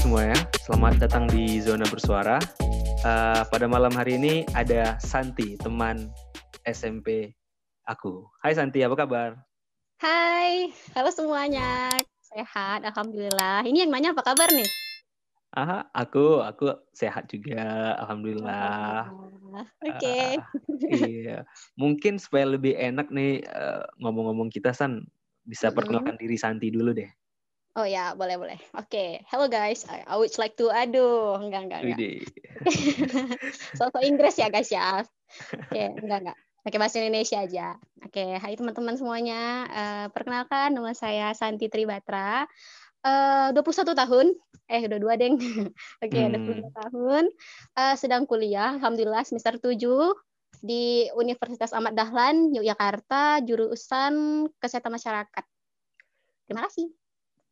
semuanya, selamat datang di Zona Bersuara. Uh, pada malam hari ini ada Santi, teman SMP aku. Hai Santi, apa kabar? Hai, halo semuanya. Sehat, Alhamdulillah. Ini yang nanya apa kabar nih? Aha, aku aku sehat juga, alhamdulillah. Oke. Okay. Uh, iya, mungkin supaya lebih enak nih uh, ngomong-ngomong kita San bisa perkenalkan mm -hmm. diri Santi dulu deh. Oh ya, boleh boleh. Oke, okay. hello guys. I, I would like to aduh, enggak enggak enggak. Soal Inggris ya guys ya. Oke, okay, enggak enggak. Pakai bahasa Indonesia aja. Oke, okay. hai teman-teman semuanya. Uh, perkenalkan nama saya Santi Tribatra. Uh, 21 tahun. Eh, udah dua deng. Oke, okay, hmm. 22 tahun. Uh, sedang kuliah, alhamdulillah semester 7 di Universitas Ahmad Dahlan, Yogyakarta, jurusan Kesehatan Masyarakat. Terima kasih.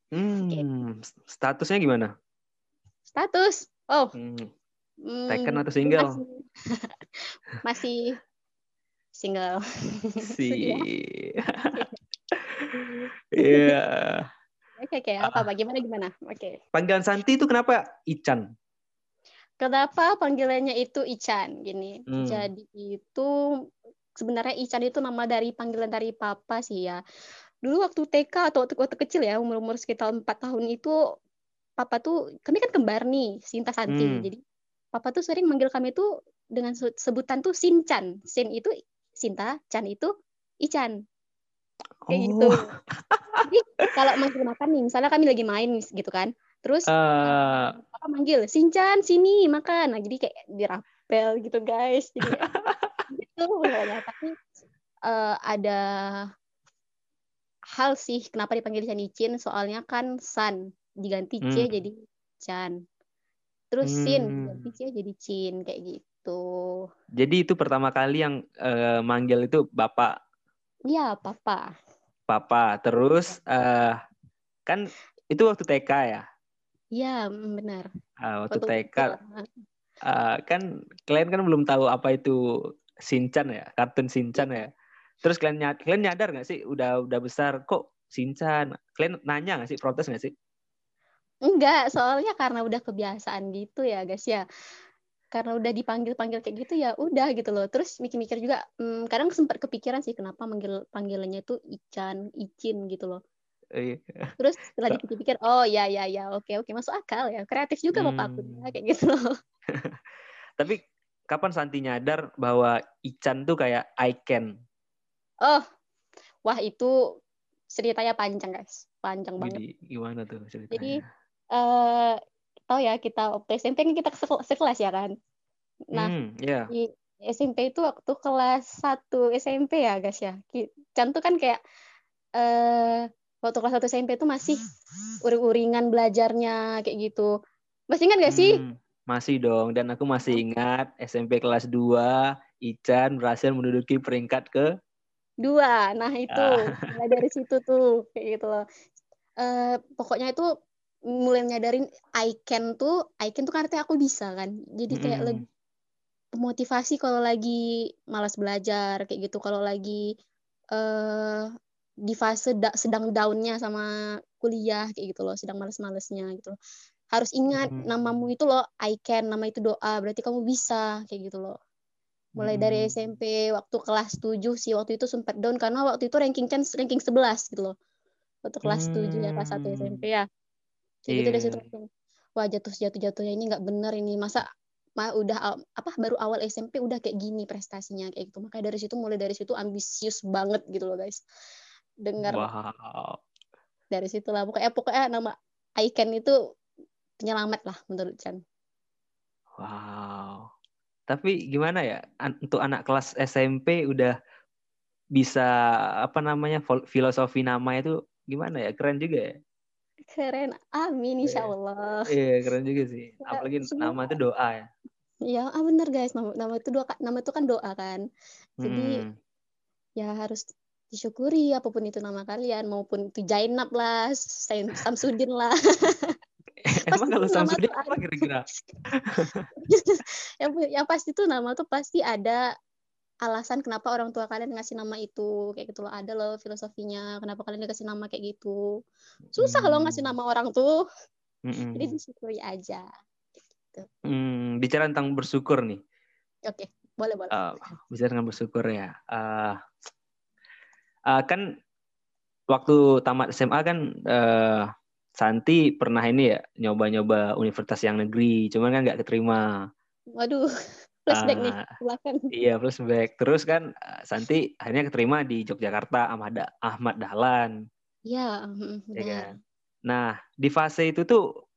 Hmm, statusnya gimana? Status? Oh. Hmm. Taken atau single? Masih, masih single. Si. Iya. Oke, oke. Apa, Bagaimana gimana? Oke. Okay. Panggilan Santi itu kenapa Ican? Kenapa panggilannya itu Ican? Gini. Hmm. Jadi itu sebenarnya Ican itu nama dari panggilan dari papa sih ya dulu waktu TK atau waktu, waktu kecil ya umur umur sekitar empat tahun itu papa tuh kami kan kembar nih Sinta Santi. Hmm. jadi papa tuh sering manggil kami tuh dengan sebutan tuh Sinchan Sin itu Sinta Chan itu Ichan. Kayak gitu. oh. gitu jadi kalau manggil makan nih misalnya kami lagi main gitu kan. Terus uh... papa manggil Sinchan sini makan. Nah jadi kayak dirapel gitu guys. Jadi gitu tapi uh, ada hal sih kenapa dipanggil Chanichin soalnya kan San diganti C hmm. jadi Chan. Terus hmm. Sin diganti C jadi Chin kayak gitu. Jadi itu pertama kali yang uh, manggil itu Bapak. Iya, Papa. Papa. Terus uh, kan itu waktu TK ya? Iya, benar. Uh, waktu, waktu TK. Uh, kan kalian kan belum tahu apa itu Shinchan ya, kartun Shinchan ya. Terus kalian nyadar, kalian nyadar nggak sih udah udah besar kok Sinchan? Kalian nanya nggak sih protes nggak sih? Enggak, soalnya karena udah kebiasaan gitu ya guys ya. Karena udah dipanggil-panggil kayak gitu ya udah gitu loh. Terus mikir-mikir juga, hmm, kadang sempat kepikiran sih kenapa manggil panggilannya itu Ican, Icin gitu loh. Iya. Terus setelah dipikir-pikir, oh ya ya ya, oke oke masuk akal ya. Kreatif juga hmm. bapakku ya, kayak gitu loh. Tapi kapan Santi nyadar bahwa Ican tuh kayak icon Oh, wah itu ceritanya panjang guys, panjang Jadi, banget. Gimana tuh ceritanya? Jadi uh, tahu ya kita waktu SMP kan kita sekelas ya kan. Nah hmm, yeah. di SMP itu waktu kelas 1 SMP ya guys ya. Contoh kan kayak uh, waktu kelas 1 SMP itu masih uring-uringan belajarnya kayak gitu. Masih ingat gak sih? Hmm, masih dong. Dan aku masih ingat SMP kelas 2 Ican berhasil menduduki peringkat ke dua. Nah itu. Ah. mulai dari situ tuh kayak gitu loh. Uh, pokoknya itu mulai nyadarin I can tuh I can tuh kan artinya aku bisa kan. Jadi kayak mm. lebih motivasi kalau lagi malas belajar kayak gitu. Kalau lagi uh, di fase da sedang downnya sama kuliah kayak gitu loh. Sedang males-malesnya gitu loh. harus ingat mm. namamu itu loh I can. Nama itu doa. Berarti kamu bisa kayak gitu loh mulai hmm. dari SMP waktu kelas 7 sih waktu itu sempat down karena waktu itu ranking kan ranking 11 gitu loh waktu kelas hmm. 7 ya kelas 1 SMP ya jadi yeah. gitu dari situ wah jatuh jatuh jatuhnya ini nggak bener ini masa ma udah apa baru awal SMP udah kayak gini prestasinya kayak gitu makanya dari situ mulai dari situ ambisius banget gitu loh guys dengar wow. dari situ lah pokoknya pokoknya nama Icon itu penyelamat lah menurut Chan wow tapi gimana ya untuk anak kelas SMP udah bisa apa namanya filosofi nama itu gimana ya? Keren juga ya? Keren. Amin insya Allah iya keren juga sih. Ya, apalagi semua. nama itu doa ya. Iya ah benar guys. Nama, nama itu doa nama itu kan doa kan. Jadi hmm. ya harus disyukuri apa pun itu nama kalian maupun itu Jainab lah Samsudin lah Emang kalau Samsudin apa kira-kira? yang, yang pasti tuh nama tuh pasti ada alasan kenapa orang tua kalian ngasih nama itu kayak gitu loh ada loh filosofinya kenapa kalian dikasih nama kayak gitu susah hmm. loh ngasih nama orang tuh Mm-mm. jadi disyukuri aja gitu. Hmm, bicara tentang bersyukur nih. oke boleh boleh Uh, bicara tentang bersyukur ya. Uh, uh, kan waktu tamat SMA kan uh, Santi pernah ini ya nyoba-nyoba universitas yang negeri, cuman kan nggak keterima. waduh flashback nih Ah, silakan Iya flashback. Terus kan uh, Santi akhirnya keterima di Yogyakarta Ahmad Ahmad Dahlan, ya mm, ya kan. Nah di fase itu tuh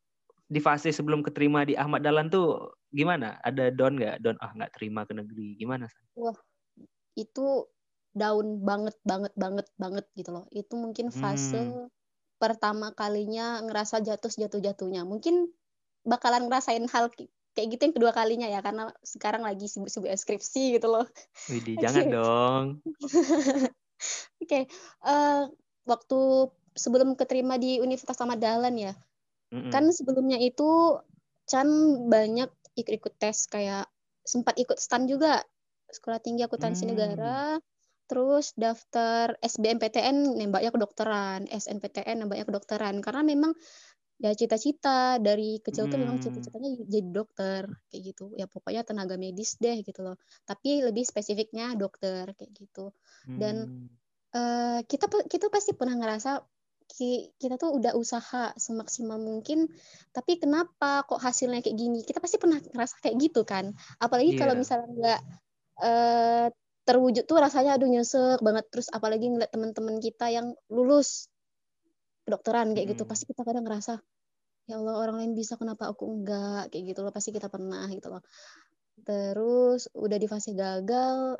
di fase sebelum keterima di Ahmad Dahlan tuh gimana? Ada down nggak? Down ah nggak terima ke negeri gimana? San? itu down banget banget banget banget gitu loh itu mungkin fase Hmm. Pertama kalinya ngerasa jatuh jatuh jatuhnya mungkin bakalan ngerasain hal kayak gitu yang kedua kalinya ya karena sekarang lagi sibuk-sibuk skripsi gitu loh Widih, jangan dong. oke eh, waktu sebelum keterima di Universitas Ahmad Dahlan ya Mm-mm. kan sebelumnya itu Chan banyak ikut-ikut tes kayak sempat ikut stan juga sekolah tinggi akuntansi Hmm. negara terus daftar SBMPTN nembaknya kedokteran SNPTN nembaknya kedokteran karena memang ya cita-cita dari kecil tuh memang Hmm. cita-citanya jadi dokter kayak gitu ya pokoknya tenaga medis deh gitu loh tapi lebih spesifiknya dokter kayak gitu dan Hmm. eh, kita kita pasti pernah ngerasa ki- kita tuh udah usaha semaksimal mungkin tapi kenapa kok hasilnya kayak gini kita pasti pernah ngerasa kayak gitu kan apalagi kalau Iya. misalnya nggak eh, terwujud tuh rasanya aduh nyesek banget. Terus apalagi ngeliat teman-teman kita yang lulus kedokteran kayak gitu Mm-mm. pasti kita kadang ngerasa ya Allah orang lain bisa kenapa aku enggak? Kayak gitu loh pasti kita pernah gitu loh. Terus udah di fase gagal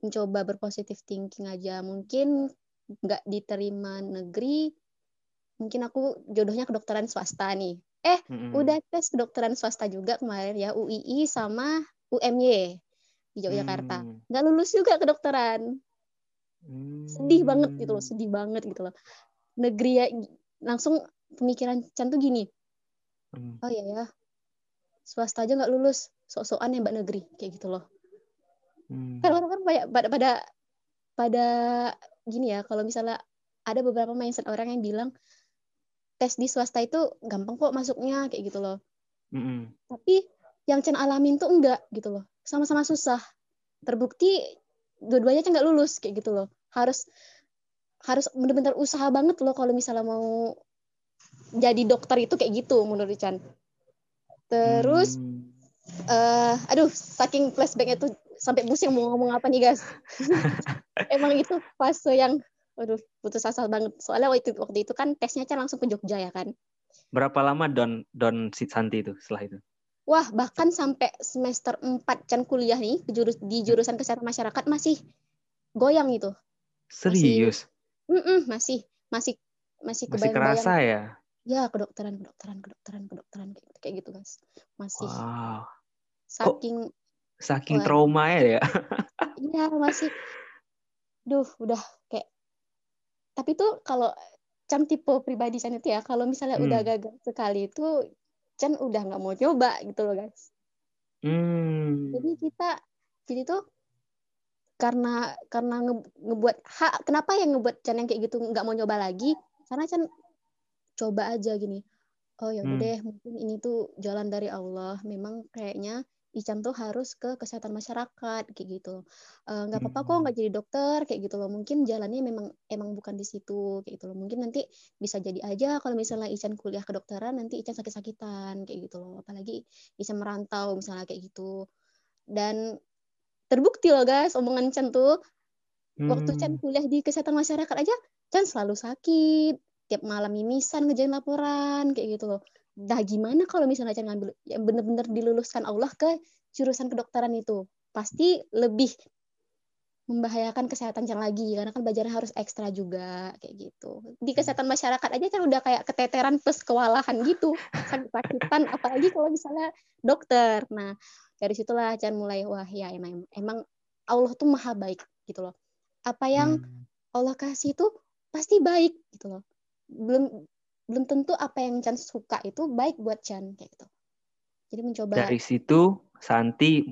mencoba berpositif thinking aja. Mungkin nggak diterima negeri mungkin aku jodohnya kedokteran swasta nih. Eh Mm-mm. udah tes kedokteran swasta juga kemarin ya UII sama UMY di Yogyakarta Hmm. nggak lulus juga kedokteran sedih banget gitu loh Hmm. sedih banget gitu loh negeri ya langsung pemikiran Chan tuh gini Hmm. oh iya ya swasta aja nggak lulus sok-sokan ya mbak negeri kayak gitu loh Hmm. kan orang kan pada pada pada gini ya kalau misalnya ada beberapa mindset orang yang bilang tes di swasta itu gampang kok masuknya kayak gitu loh Mm-mm. tapi yang Chen alamin tuh enggak gitu loh sama-sama susah. Terbukti dua-duanya nggak lulus kayak gitu loh. Harus harus benar-benar usaha banget loh kalau misalnya mau jadi dokter itu kayak gitu menurut Chan terus Hmm. eh aduh saking flashbacknya tuh sampai pusing mau ngomong apa nih guys. Emang itu fase yang aduh putus asa banget. Soalnya waktu itu, waktu itu kan tesnya Chan langsung ke Jogja ya kan? Berapa lama Don Don Santi itu setelah itu? Wah, bahkan sampai semester 4 Chan kuliah nih di jurus di jurusan kesehatan masyarakat masih goyang itu. Serius? Masih masih masih Masih kebayang-bayang. kerasa ya? Ya, kedokteran, kedokteran, kedokteran, kedokteran kayak gitu, kayak gitu, guys. Masih Wow. saking Saking Wah. trauma ya ya. iya masih duh, udah kayak tapi tuh kalau Chan tipe pribadi Chan itu ya, kalau misalnya Hmm. udah gagal sekali itu Chan udah nggak mau coba gitu loh, guys. Hmm. jadi kita jadi tuh karena karena nge- ngebuat hak kenapa yang ngebuat Chan yang kayak gitu nggak mau nyoba lagi karena Chan coba aja gini oh ya udah Hmm. deh mungkin ini tuh jalan dari Allah memang kayaknya Ican tuh harus ke kesehatan masyarakat kayak gitu. Eh, nggak apa-apa kok Hmm. nggak jadi dokter kayak gitu loh. Mungkin jalannya memang emang bukan di situ kayak gitu loh. Mungkin nanti bisa jadi aja kalau misalnya Ican kuliah kedokteran nanti Ican sakit-sakitan kayak gitu loh. Apalagi Ican merantau misalnya kayak gitu. Dan terbukti loh guys omongan Chan tuh. Waktu Chan Hmm. kuliah di kesehatan masyarakat aja Chan selalu sakit. Tiap malam mimisan ngerjain laporan kayak gitu loh dah gimana kalau misalnya Chan ngambil yang bener-bener diluluskan Allah ke jurusan kedokteran itu? Pasti lebih membahayakan kesehatan Chan lagi karena kan belajarnya harus ekstra juga kayak gitu. Di kesehatan masyarakat aja kan udah kayak keteteran plus kewalahan gitu sakit-sakitan apalagi kalau misalnya dokter. Nah dari situlah Chan mulai wah ya emang emang Allah tuh maha baik gitu loh. Apa yang Hmm. Allah kasih itu pasti baik gitu loh. Belum belum tentu apa yang Chan suka itu baik buat Chan kayak gitu jadi mencoba Dari situ Santi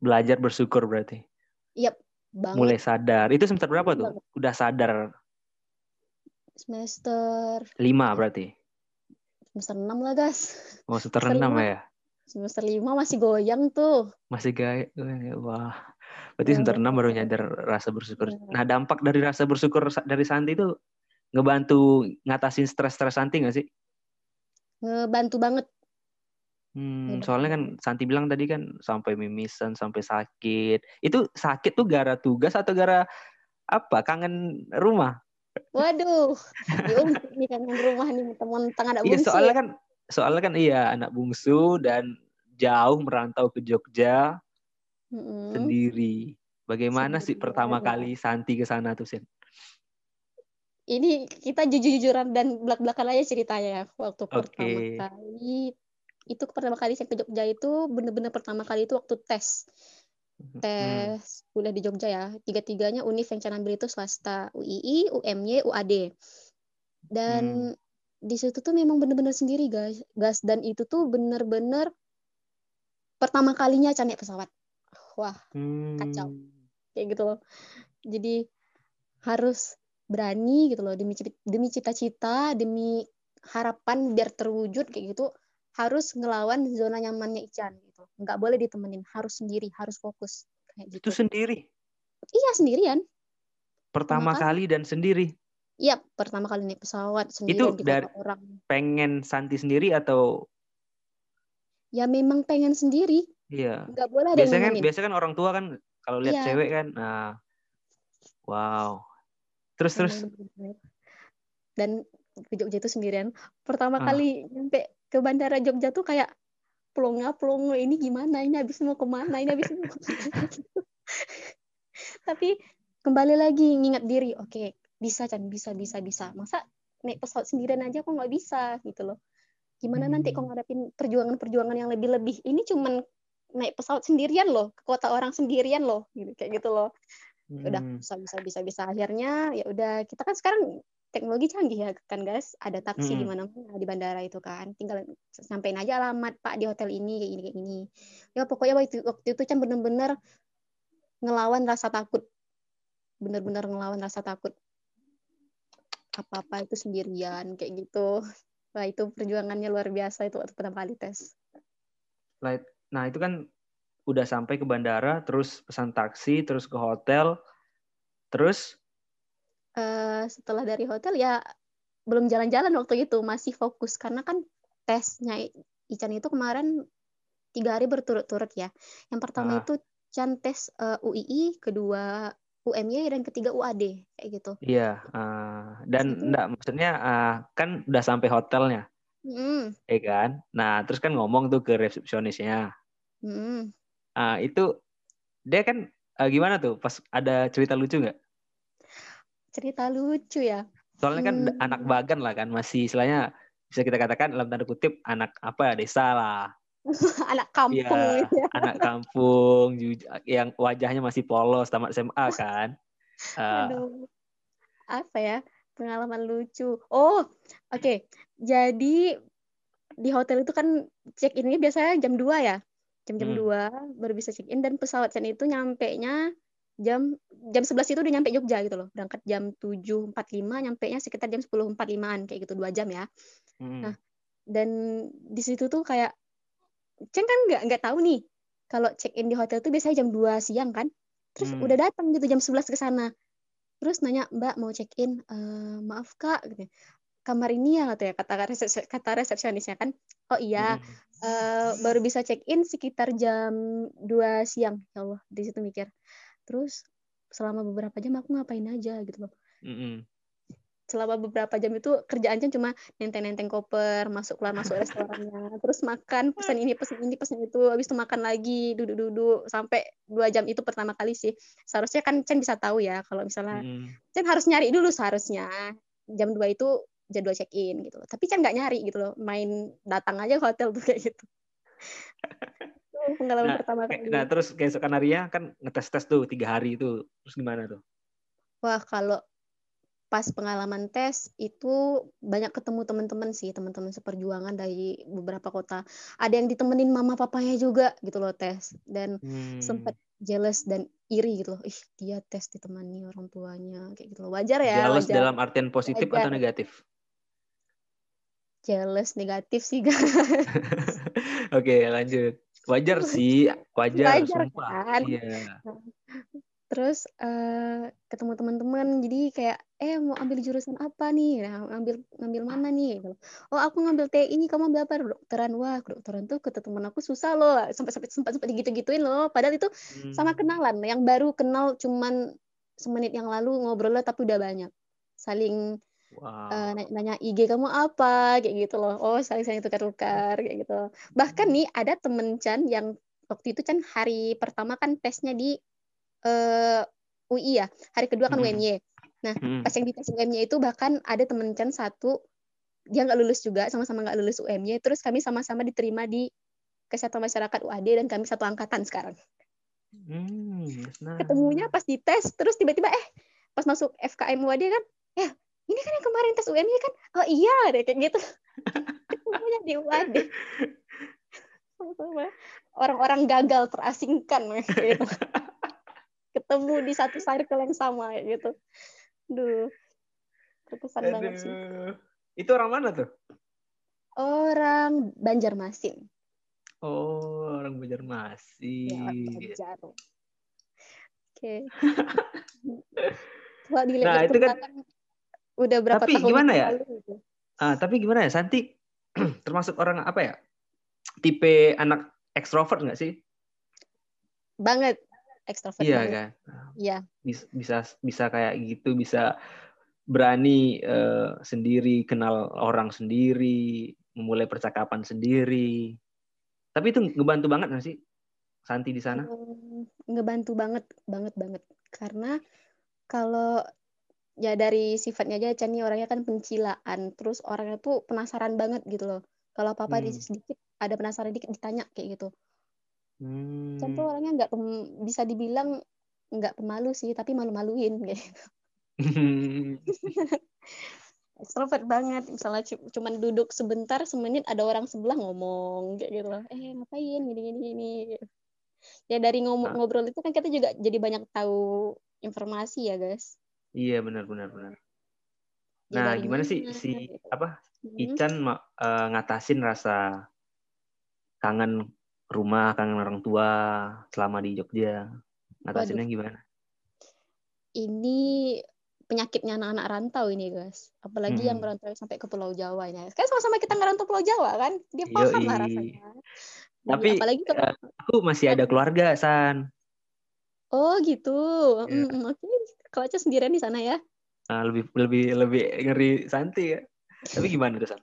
belajar bersyukur berarti. banget Mulai sadar. Itu semester berapa tuh? Banget. Udah sadar semester lima berarti. semester 6 lah guys oh semester 6 ya semester 5 masih goyang tuh masih gaya wah berarti semester 6 baru nyadar rasa bersyukur iya. nah dampak dari rasa bersyukur dari Santi itu ngebantu ngatasin stres-stres Santi nggak sih ngebantu banget Hmm, soalnya kan Santi bilang tadi kan sampai mimisan, sampai sakit. Itu sakit tuh gara tugas atau gara apa? Kangen rumah? Waduh, ini kangen rumah nih teman tengah anak iya, bungsu. Iya, soalnya kan soalnya kan iya anak bungsu dan jauh merantau ke Jogja mm-hmm. sendiri. Bagaimana sendiri. sih pertama kali Santi ke sana tuh, Sin? Ini kita jujur-jujuran dan belak-belakan aja ceritanya ya. Waktu okay. pertama kali itu pertama kali saya ke Jogja itu bener-bener pertama kali itu waktu tes hmm. tes hmm. kuliah di Jogja ya tiga-tiganya univ yang saya ambil itu swasta UII UMY UAD dan hmm. di situ tuh memang bener-bener sendiri guys gas dan itu tuh bener-bener pertama kalinya Can pesawat wah hmm. kacau kayak gitu loh jadi harus berani gitu loh demi demi cita-cita demi harapan biar terwujud kayak gitu harus ngelawan zona nyamannya Ican gitu. Nggak boleh ditemenin, harus sendiri, harus fokus kayak gitu. Itu sendiri. Iya, sendirian. Pertama kali dan sendiri. Iya, pertama kali naik pesawat sendirian Itu dari orang. Pengen Santi sendiri atau Ya memang pengen sendiri. Iya. Nggak boleh ada biasanya kan, biasanya kan orang tua kan kalau lihat iya. cewek kan, nah, wow. Terus terus. Dan ke Jogja itu sendirian. Pertama ah. kali nyampe ke bandara Jogja tuh kayak pelonga pelongo ini gimana? Ini habis mau ke mana? Ini habis mau ke mana? Tapi kembali lagi ngingat diri oke okay, bisa Chan bisa bisa bisa. Masa naik pesawat sendirian aja kok nggak bisa? Gitu loh. Gimana hmm. nanti kok ngadepin perjuangan-perjuangan yang lebih-lebih ini cuman naik pesawat sendirian loh ke kota orang sendirian loh gitu kayak gitu loh udah hmm. bisa bisa bisa bisa. Akhirnya ya udah kita kan sekarang teknologi canggih ya kan guys? Ada taksi hmm. di mana di bandara itu kan. Tinggal sampein aja alamat pak di hotel ini kayak gini kayak gini. Ya pokoknya waktu, waktu itu kan bener-bener ngelawan rasa takut. Bener-bener ngelawan rasa takut. Apa-apa itu sendirian kayak gitu. Wah itu perjuangannya luar biasa itu waktu pertama kali tes. Nah itu kan udah sampai ke bandara, terus pesan taksi, terus ke hotel, terus uh, setelah dari hotel ya belum jalan-jalan waktu itu masih fokus karena kan tesnya Ican itu kemarin tiga hari berturut-turut ya. Yang pertama ah. itu Chan tes uh, eh, UII, kedua UMY dan ketiga UAD kayak gitu. Iya, uh, dan Situ. enggak maksudnya uh, kan udah sampai hotelnya. Mm. Ya kan? Nah, terus kan ngomong tuh ke resepsionisnya. Mm. Uh, itu dia kan uh, gimana tuh pas ada cerita lucu nggak? cerita lucu ya. Soalnya kan hmm. anak bagan lah kan masih istilahnya bisa kita katakan dalam tanda kutip anak apa ya desa lah. anak kampung ya, ya. Anak kampung yang wajahnya masih polos tamat SMA kan. Uh, Aduh. Apa ya? Pengalaman lucu. Oh, oke. Okay. Jadi di hotel itu kan check innya biasanya jam 2 ya. Jam-jam hmm. 2 baru bisa check in dan pesawat sen itu nyampe nya jam jam 11 itu udah nyampe Jogja gitu loh. Berangkat jam 7.45, nyampe nya sekitar jam 10.45-an kayak gitu dua jam ya. Hmm. Nah, dan di situ tuh kayak Ceng kan nggak nggak tahu nih kalau check in di hotel tuh biasanya jam 2 siang kan. Terus hmm. udah datang gitu jam 11 ke sana. Terus nanya, "Mbak mau check in? Uh, maaf Kak." gitu. Kamar ini ya ya kata resep, kata resepsionisnya kan. Oh iya, hmm. uh, baru bisa check in sekitar jam 2 siang. Ya Allah, di situ mikir terus selama beberapa jam aku ngapain aja gitu loh mm -hmm. selama beberapa jam itu kerjaannya cuma nenteng-nenteng koper masuk keluar masuk restorannya terus makan pesan ini pesan ini pesan itu habis itu makan lagi duduk-duduk sampai dua jam itu pertama kali sih seharusnya kan Chen bisa tahu ya kalau misalnya mm. Chen harus nyari dulu seharusnya jam dua itu jadwal check in gitu loh tapi Chen nggak nyari gitu loh main datang aja ke hotel tuh kayak gitu pengalaman nah, pertama kali. Nah, terus keesokan harinya kan ngetes-tes tuh tiga hari itu. Terus gimana tuh? Wah, kalau pas pengalaman tes itu banyak ketemu teman-teman sih, teman-teman seperjuangan dari beberapa kota. Ada yang ditemenin mama papanya juga gitu loh tes dan hmm. sempat jealous dan iri gitu loh. Ih, dia tes ditemani orang tuanya kayak gitu loh. Wajar ya. Jealous wajar. dalam artian positif wajar. atau negatif? Jealous negatif sih guys. Oke, lanjut. Wajar sih, wajar, Wajar sumpah. kan? Iya. Terus eh, ketemu teman-teman, jadi kayak eh mau ambil jurusan apa nih? Nah, ngambil ngambil mana nih? Gitu. Oh aku ngambil TI ini, kamu ambil apa? Kedokteran. Wah kedokteran tuh kata teman aku susah loh, sampai sampai sempat sempat gitu-gituin loh. Padahal itu sama Hmm. kenalan, yang baru kenal cuman semenit yang lalu ngobrolnya tapi udah banyak. Saling Wow. eh, nanya, IG kamu apa kayak gitu loh. Oh saling saling tukar-tukar kayak gitu. Bahkan Hmm. nih ada temen Chan yang waktu itu Chan hari pertama kan tesnya di eh, UI ya, hari kedua kan Hmm. UMY. Nah Hmm. pas yang di tes UMY itu bahkan ada temen Chan satu dia nggak lulus juga sama-sama nggak lulus UMY. Terus kami sama-sama diterima di Kesehatan Masyarakat UAD dan kami satu angkatan sekarang. Hmm, nah. Ketemunya pas di tes terus tiba-tiba eh pas masuk FKM UAD kan, ya ini kan yang kemarin tes UMY kan, oh iya deh kayak gitu. Ketemunya di UAD. Orang-orang gagal terasingkan gitu. Ketemu di satu circle yang sama kayak gitu. Duh. Berkesan banget sih. Aduh. Itu orang mana tuh? Orang Banjarmasin. Oh, orang Ya, Banjarmasin. Banjar. Oke. Kalau dilihat Nah, itu kan- udah berapa Tapi tahun gimana ya? lalu gitu. Ah, tapi gimana ya, Santi? Termasuk orang apa ya? Tipe anak ekstrovert nggak sih? Banget ekstrovert Iya banget. kan? Iya. Bis- Bisa bisa kayak gitu, bisa berani eh, sendiri kenal orang sendiri, memulai percakapan sendiri. Tapi itu ngebantu banget nggak sih, Santi di sana? Hmm, ngebantu banget banget banget karena kalau ya dari sifatnya aja Chan nih orangnya kan pencilaan terus orangnya tuh penasaran banget gitu loh kalau apa apa Hmm. sedikit ada penasaran dikit ditanya kayak gitu Chan tuh Hmm. orangnya nggak bisa dibilang nggak pemalu sih tapi malu-maluin kayak gitu. extrovert banget misalnya cu- cuman duduk sebentar semenit ada orang sebelah ngomong kayak gitu loh eh ngapain gini gini gini ya dari ngomong Ah. ngobrol itu kan kita juga jadi banyak tahu informasi ya guys Iya benar benar benar. Ya, Nah, dari gimana sih si gitu. apa Hmm. Ican eh, ngatasin rasa kangen rumah, kangen orang tua selama di Jogja? Ngatasinnya gimana? ini penyakitnya anak-anak rantau ini guys apalagi yang Mm-mm. merantau sampai ke Pulau Jawa ini kan sama-sama kita ngerantau Pulau Jawa kan dia paham lah rasanya Tapi, apalagi kalau eh, Aku masih ada keluarga, San. oh gitu Iya. Mm, oke kalau aja sendirian di sana ya Nah, lebih lebih lebih ngeri Santi ya. Tapi gimana tuh, San?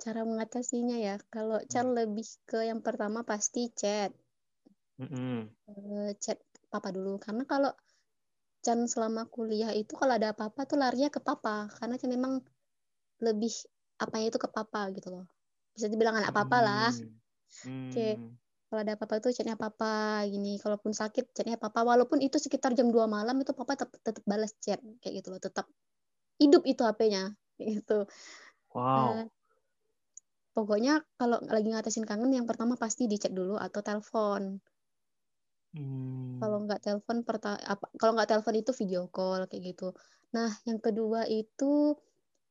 cara mengatasinya ya kalau Hmm. Chan lebih ke yang pertama pasti chat Mm-mm. Eh, chat papa dulu karena kalau Chan selama kuliah itu kalau ada apa-apa tuh larinya ke papa karena Chan memang lebih apanya itu ke papa gitu loh bisa dibilang anak papa lah Hmm. Oke. Hmm. Kalau ada apa-apa tuh chatnya papa gini. Kalaupun sakit chatnya papa. Walaupun itu sekitar jam 2 malam itu papa tetap tetap balas chat kayak gitu loh. Tetap hidup itu HP-nya gitu. Wow. Eh, pokoknya kalau lagi ngatasin kangen yang pertama pasti di chat dulu atau telepon. Hmm. kalau nggak telepon apa kalau nggak telepon itu video call kayak gitu. Nah yang kedua itu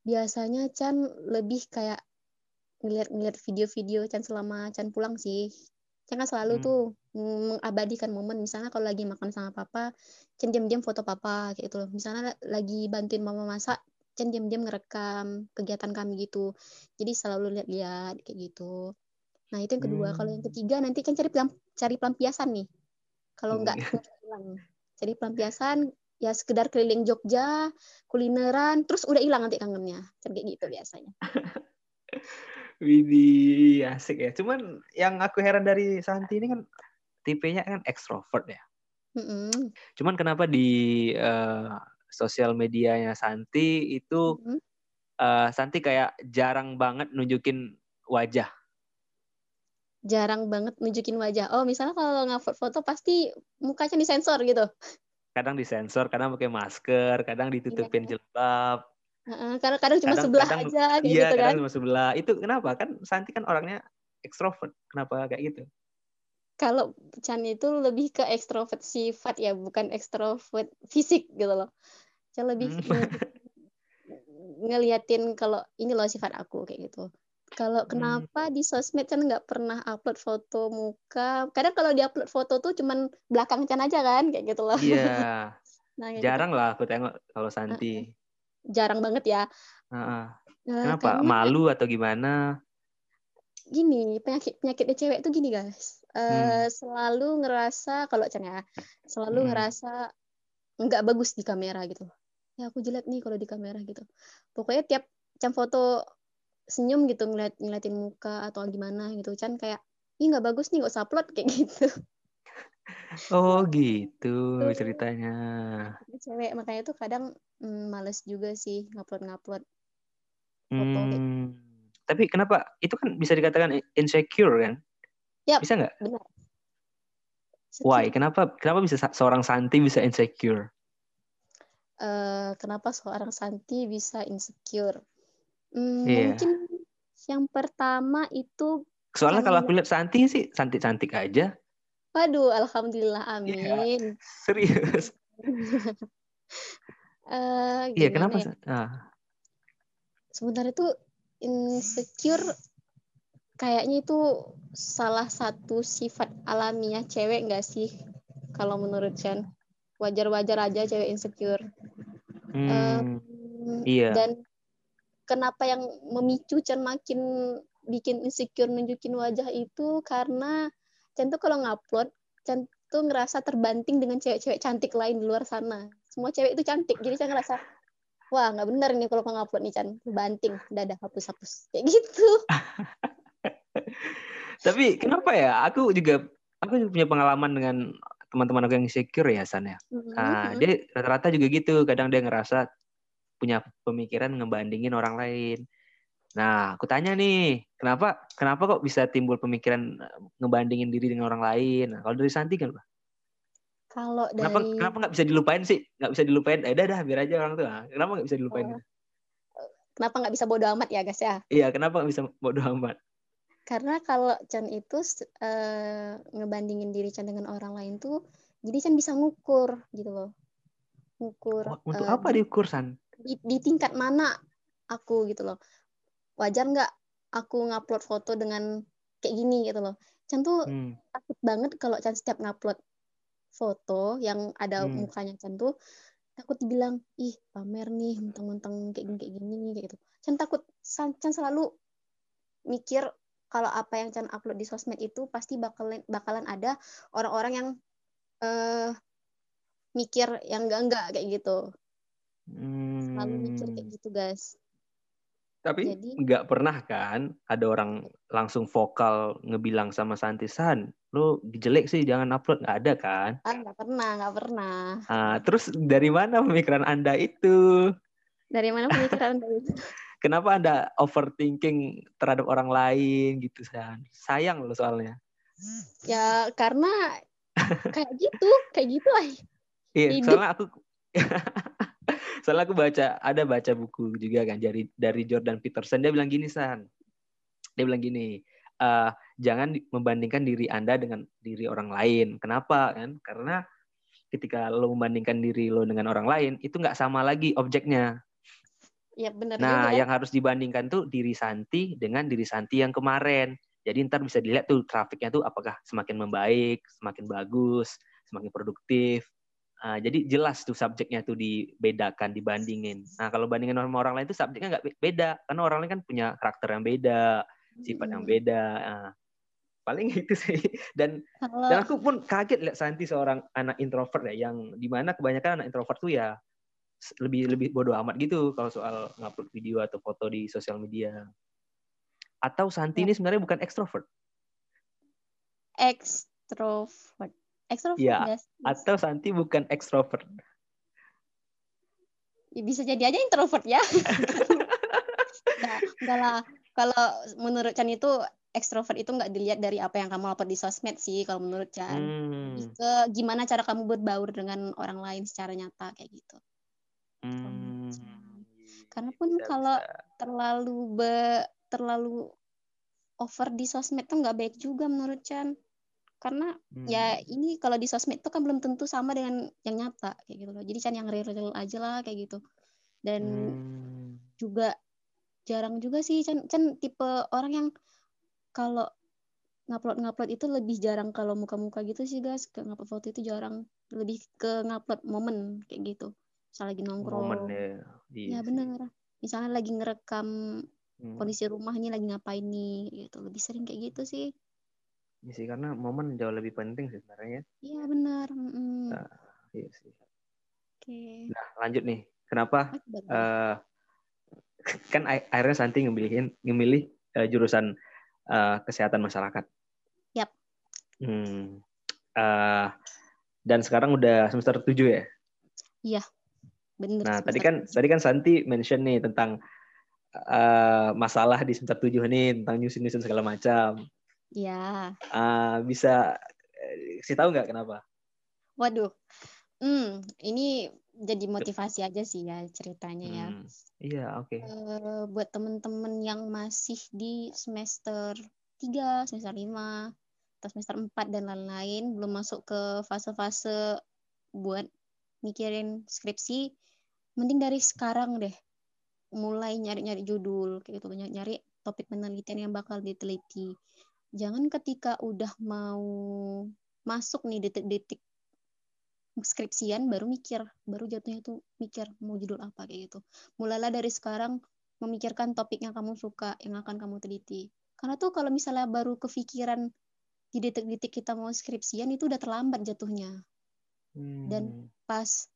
biasanya Chan lebih kayak ngeliat-ngeliat video-video Chan selama Chan pulang sih Kan selalu Hmm. tuh mengabadikan momen. Misalnya kalau lagi makan sama papa Chan diam-diam foto papa kayak gitu loh. Misalnya lagi bantuin mama masak Chan diam-diam ngerekam kegiatan kami gitu. Jadi selalu lihat-lihat kayak gitu. Nah itu yang kedua. Hmm. kalau yang ketiga nanti kan cari pelam- cari pelampiasan nih. Kalau nggak Hmm. nggak hilang. Cari pelampiasan ya sekedar keliling Jogja kulineran terus udah hilang nanti kangennya. Chan kayak gitu biasanya Widih, asik ya. Cuman yang aku heran dari Santi ini kan tipenya kan ekstrovert ya. Mm-mm. Cuman kenapa di eh, sosial medianya Santi itu Mm-mm. eh, Santi kayak jarang banget nunjukin wajah. jarang banget nunjukin wajah oh misalnya kalau ngupload foto pasti mukanya disensor gitu Kadang disensor, kadang pakai masker, kadang ditutupin Iya. jilbab. Karena kadang cuma Kadang- sebelah kadang- aja kayak Iya, gitu kan kadang cuma sebelah. Itu kenapa? Kan Santi kan orangnya ekstrovert. Kenapa kayak gitu? kalau Chan itu lebih ke ekstrovert sifat ya bukan ekstrovert fisik gitu loh Chan lebih Hmm. nge- ngeliatin kalau ini loh sifat aku kayak gitu kalau Hmm. kenapa di sosmed kan nggak pernah upload foto muka kadang kalau di upload foto tuh cuman belakang Chan aja kan kayak gitu loh Iya, nah kayak gitu. jarang lah aku tengok kalau Santi. Jarang banget ya. Eh, Kenapa? karena Malu atau gimana? gini penyakit penyakitnya cewek tuh gini guys Hmm. selalu ngerasa kalau ya selalu Hmm. ngerasa nggak bagus di kamera gitu ya aku jelek nih kalau di kamera gitu pokoknya tiap Chan foto senyum gitu ngeliat ngeliatin muka atau gimana gitu Chan kayak ih nggak bagus nih nggak usah upload kayak gitu Oh gitu Tuh. ceritanya. cewek makanya tuh kadang mm, males juga sih ngupload ngupload foto Hmm. Tapi kenapa? Itu kan bisa dikatakan insecure kan? Yap. Bisa nggak? benar Why? Kenapa? Kenapa bisa sa- seorang Santi bisa insecure? Eh, kenapa seorang Santi bisa insecure? Hmm, Iya. Mungkin yang pertama itu, Soalnya kalau aku lihat Santi sih cantik-cantik aja. waduh, alhamdulillah, Iya. amin. Serius. Eh, Iya, kenapa? ya? Ah. Sebenarnya itu insecure kayaknya itu salah satu sifat alamiah cewek nggak sih? Kalau menurut Chan, wajar-wajar aja cewek insecure. Hmm. Hmm, Iya. Dan kenapa yang memicu Chan makin bikin insecure nunjukin wajah itu karena Chan tuh kalau ngupload, Chan tuh ngerasa terbanting dengan cewek-cewek cantik lain di luar sana. Semua cewek itu cantik, jadi Chan ngerasa wah nggak bener nih kalau ngupload nih Chan, banting, dadah hapus-hapus kayak gitu. Tapi kenapa ya? Aku juga aku juga punya pengalaman dengan teman-teman aku yang insecure ya San ya. Nah, Mhm. dia rata-rata juga gitu. Kadang dia ngerasa punya pemikiran ngebandingin orang lain. Nah, aku tanya nih, kenapa kenapa kok bisa timbul pemikiran eh, ngebandingin diri dengan orang lain? Nah, kalau dari Santi kan, Pak? Kalau kenapa dari kenapa nggak bisa dilupain sih? Nggak bisa dilupain? Eh, dah dah, biar aja orang tuh. Nah, kenapa nggak bisa dilupain? Oh. kenapa nggak bisa bodo amat ya guys ya? Iya, kenapa nggak bisa bodo amat? Karena kalau Chan itu eh, ngebandingin diri Chan dengan orang lain tuh, jadi Chan bisa ngukur gitu loh. Ngukur Untuk eh, apa diukur San? di, di tingkat mana aku gitu loh. Wajar nggak aku ngupload foto dengan kayak gini gitu loh. Chan tuh Hmm. takut banget kalau Chan setiap ngupload foto yang ada Hmm. mukanya Chan tuh takut dibilang ih pamer nih mentang-mentang kayak gini kayak gini kayak gitu. Chan takut Chan Chan selalu mikir kalau apa yang Chan upload di sosmed itu pasti bakalan bakalan ada orang-orang yang eh mikir yang enggak-enggak kayak gitu. Selalu mikir kayak Hmm. gitu, guys. Tapi nggak pernah kan ada orang langsung vokal ngebilang sama Santi San, lu jelek sih jangan upload nggak ada kan? Ah, nggak pernah, nggak pernah. Ah, terus dari mana pemikiran anda itu? Dari mana pemikiran Anda itu? Kenapa anda overthinking terhadap orang lain gitu San? Sayang loh soalnya. Ya karena kayak gitu, kayak gitu lah. Iya, soalnya aku soalnya aku baca ada baca buku juga kan dari dari Jordan Peterson dia bilang gini San. Dia bilang gini, "Eh, jangan di- membandingkan diri Anda dengan diri orang lain. Kenapa kan? Karena ketika lo membandingkan diri lo dengan orang lain itu nggak sama lagi objeknya. Ya benar Nah, yang harus dibandingkan tuh diri Santi dengan diri Santi yang kemarin. Jadi ntar bisa dilihat tuh trafiknya tuh apakah semakin membaik, semakin bagus, semakin produktif. Ah, jadi jelas tuh subjeknya tuh dibedakan, dibandingin. Nah kalau bandingin sama orang lain tuh subjeknya nggak be- beda, karena orang lain kan punya karakter yang beda, sifat yang Mm. beda. Ah, paling itu sih. Dan dan aku pun kaget lihat Santi seorang anak introvert ya, yang di mana kebanyakan anak introvert tuh ya lebih lebih bodoh amat gitu kalau soal ngupload video atau foto di sosial media. Atau Santi Ya. ini sebenarnya bukan ekstrovert, extrovert. Extrovert Iya, guys. atau Santi bukan ekstrovert. Ya, bisa jadi aja introvert ya. Nggak, nggak lah. Kalau menurut Chan itu ekstrovert itu nggak dilihat dari apa yang kamu upload di sosmed sih kalau menurut Chan. Hmm, ke gimana cara kamu berbaur dengan orang lain secara nyata kayak gitu. hmm, Karena pun bisa, kalau bisa. terlalu be, terlalu over di sosmed tuh nggak baik juga menurut Chan. Karena Hmm. ya ini kalau di sosmed tuh kan belum tentu sama dengan yang nyata kayak gitu loh. Jadi Chan yang real-real aja lah kayak gitu. Dan Hmm. juga jarang juga sih Chan, Chan tipe orang yang kalau ngupload ngupload itu lebih jarang kalau muka-muka gitu sih guys ke ngupload foto itu jarang lebih ke ngupload momen kayak gitu misal lagi nongkrong momen ya iya ya benar misalnya lagi ngerekam hmm. kondisi rumah ini lagi ngapain nih gitu lebih sering kayak gitu sih Iya sih karena momen jauh lebih penting sih sebenarnya. Iya benar. Mm. Nah, iya sih. Oke. Okay. Nah lanjut nih, kenapa? Uh, kan akhirnya Santi ngemilihin ngemilih uh, jurusan uh, kesehatan masyarakat. Yap. Hmm. Uh, dan sekarang udah semester 7 ya? Iya. Benar. Nah, tadi kan 7. tadi kan Santi mention nih tentang uh, masalah di semester 7 nih tentang nyusun-nyusun segala macam. Iya. Uh, bisa sih tahu nggak kenapa? Waduh. Hmm, ini jadi motivasi aja sih ya ceritanya ya. Hmm, iya, oke. Okay. Uh, buat temen-temen yang masih di semester 3, semester 5, atau semester 4 dan lain-lain, belum masuk ke fase-fase buat mikirin skripsi, mending dari sekarang deh mulai nyari-nyari judul kayak gitu, nyari topik penelitian yang bakal diteliti. Jangan ketika udah mau masuk nih detik-detik skripsian baru mikir, baru jatuhnya tuh mikir mau judul apa kayak gitu. Mulailah dari sekarang memikirkan topik yang kamu suka, yang akan kamu teliti. Karena tuh kalau misalnya baru kepikiran di detik-detik kita mau skripsian itu udah terlambat jatuhnya. Hmm. Dan pas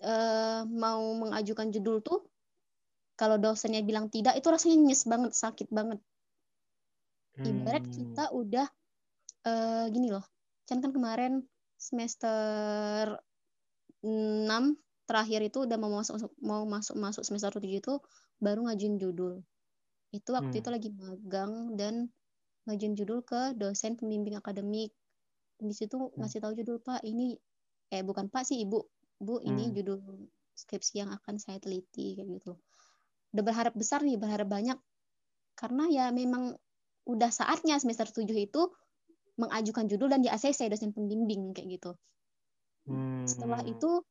uh, mau mengajukan judul tuh kalau dosennya bilang tidak itu rasanya nyes banget, sakit banget. Ibarat hmm. kita udah uh, gini loh. Kan kan kemarin semester 6 terakhir itu udah mau masuk mau masuk masuk semester 7 itu baru ngajuin judul. Itu waktu hmm. itu lagi magang dan ngajuin judul ke dosen pembimbing akademik. Di situ hmm. ngasih tahu judul Pak ini eh bukan Pak sih Ibu. Bu ini hmm. judul skripsi yang akan saya teliti kayak gitu. Udah berharap besar nih, berharap banyak. Karena ya memang udah saatnya semester 7 itu mengajukan judul dan di ACC dosen pembimbing kayak gitu. Hmm. Setelah itu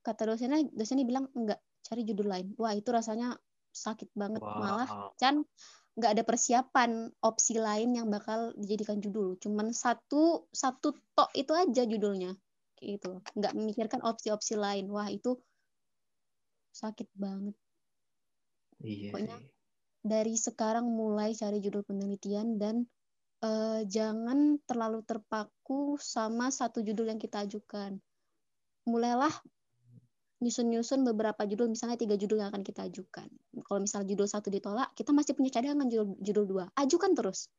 kata dosennya dosennya bilang enggak cari judul lain. Wah itu rasanya sakit banget wow. malah Chan nggak ada persiapan opsi lain yang bakal dijadikan judul. Cuman satu satu tok itu aja judulnya kayak gitu. Nggak memikirkan opsi-opsi lain. Wah itu sakit banget. Iya Pokoknya dari sekarang mulai cari judul penelitian dan uh, jangan terlalu terpaku sama satu judul yang kita ajukan. Mulailah nyusun-nyusun beberapa judul, misalnya tiga judul yang akan kita ajukan. Kalau misalnya judul satu ditolak, kita masih punya cadangan judul, judul dua. Ajukan terus.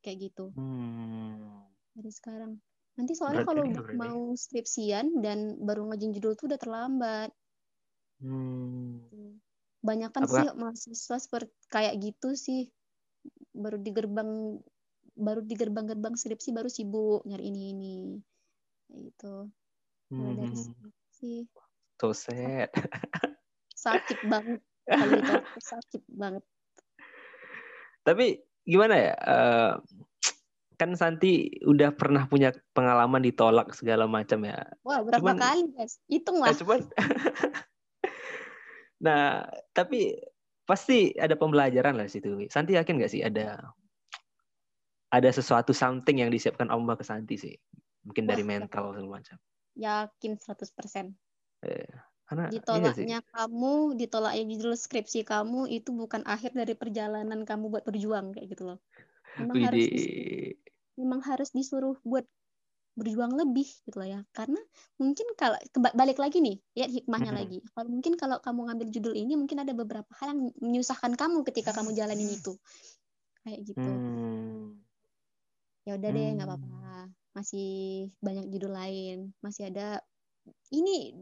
Kayak gitu. Hmm. Dari sekarang. Nanti soalnya kalau mau skripsian dan baru ngajin judul itu udah terlambat. Hmm. Banyak kan sih mahasiswa seperti kayak gitu sih. Baru di gerbang baru di gerbang-gerbang skripsi baru sibuk nyari ini ini. Itu hmm. dari so sad sakit banget. Kali itu sakit banget. Tapi gimana ya uh, kan Santi udah pernah punya pengalaman ditolak segala macam ya. Wah berapa cuman, kali guys? Hitung lah. nah, cuman nah tapi pasti ada pembelajaran lah situ Santi yakin gak sih ada ada sesuatu something yang disiapkan Allah ke Santi sih. Mungkin dari mental segala macam. Yakin 100%. Eh, karena ditolaknya kamu, ditolaknya judul skripsi kamu itu bukan akhir dari perjalanan kamu buat berjuang kayak gitu loh. Memang Widi. harus disuruh, memang harus disuruh buat berjuang lebih gitu loh ya. Karena mungkin kalau balik lagi nih, lihat hikmahnya mm -hmm. lagi. Kalau mungkin kalau kamu ngambil judul ini mungkin ada beberapa hal yang menyusahkan kamu ketika kamu jalanin itu. Kayak gitu. Hmm ya udah deh nggak hmm. apa-apa masih banyak judul lain masih ada ini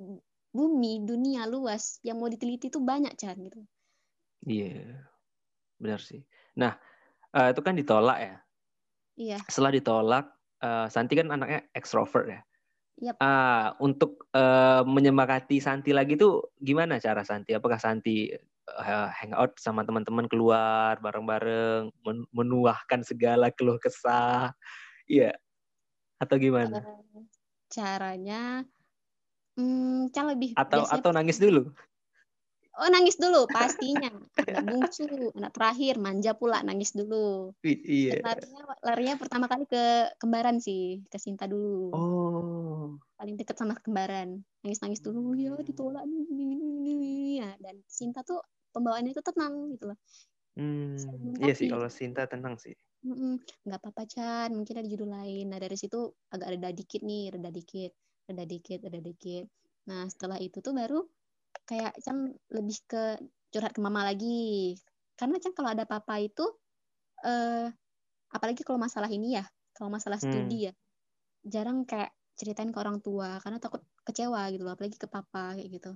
bumi dunia luas yang mau diteliti itu banyak Chan gitu iya yeah. benar sih nah uh, itu kan ditolak ya iya setelah ditolak uh, Santi kan anaknya ekstrovert ya Yep. Uh, untuk uh, menyemangati Santi lagi tuh gimana cara Santi? Apakah Santi uh, hangout sama teman-teman keluar bareng-bareng, men menuahkan segala keluh kesah, iya? Atau gimana? Uh, caranya, hmm, cara lebih atau atau nangis dulu? Oh nangis dulu pastinya. Anak bungsu, anak terakhir manja pula nangis dulu. Iya. Larinya, larinya pertama kali ke kembaran sih, ke Sinta dulu. Oh. Paling deket sama kembaran. Nangis-nangis dulu ya ditolak ya dan Sinta tuh pembawaannya itu tenang gitu loh. Hmm, iya sih kalau Sinta tenang sih. Nggak apa-apa Chan, mungkin ada judul lain. Nah dari situ agak reda dikit nih, reda dikit, reda dikit, reda dikit. Nah setelah itu tuh baru kayak Cang lebih ke curhat ke mama lagi karena Cang kalau ada papa itu eh apalagi kalau masalah ini ya kalau masalah hmm. studi hmm. ya jarang kayak ceritain ke orang tua karena takut kecewa gitu loh apalagi ke papa kayak gitu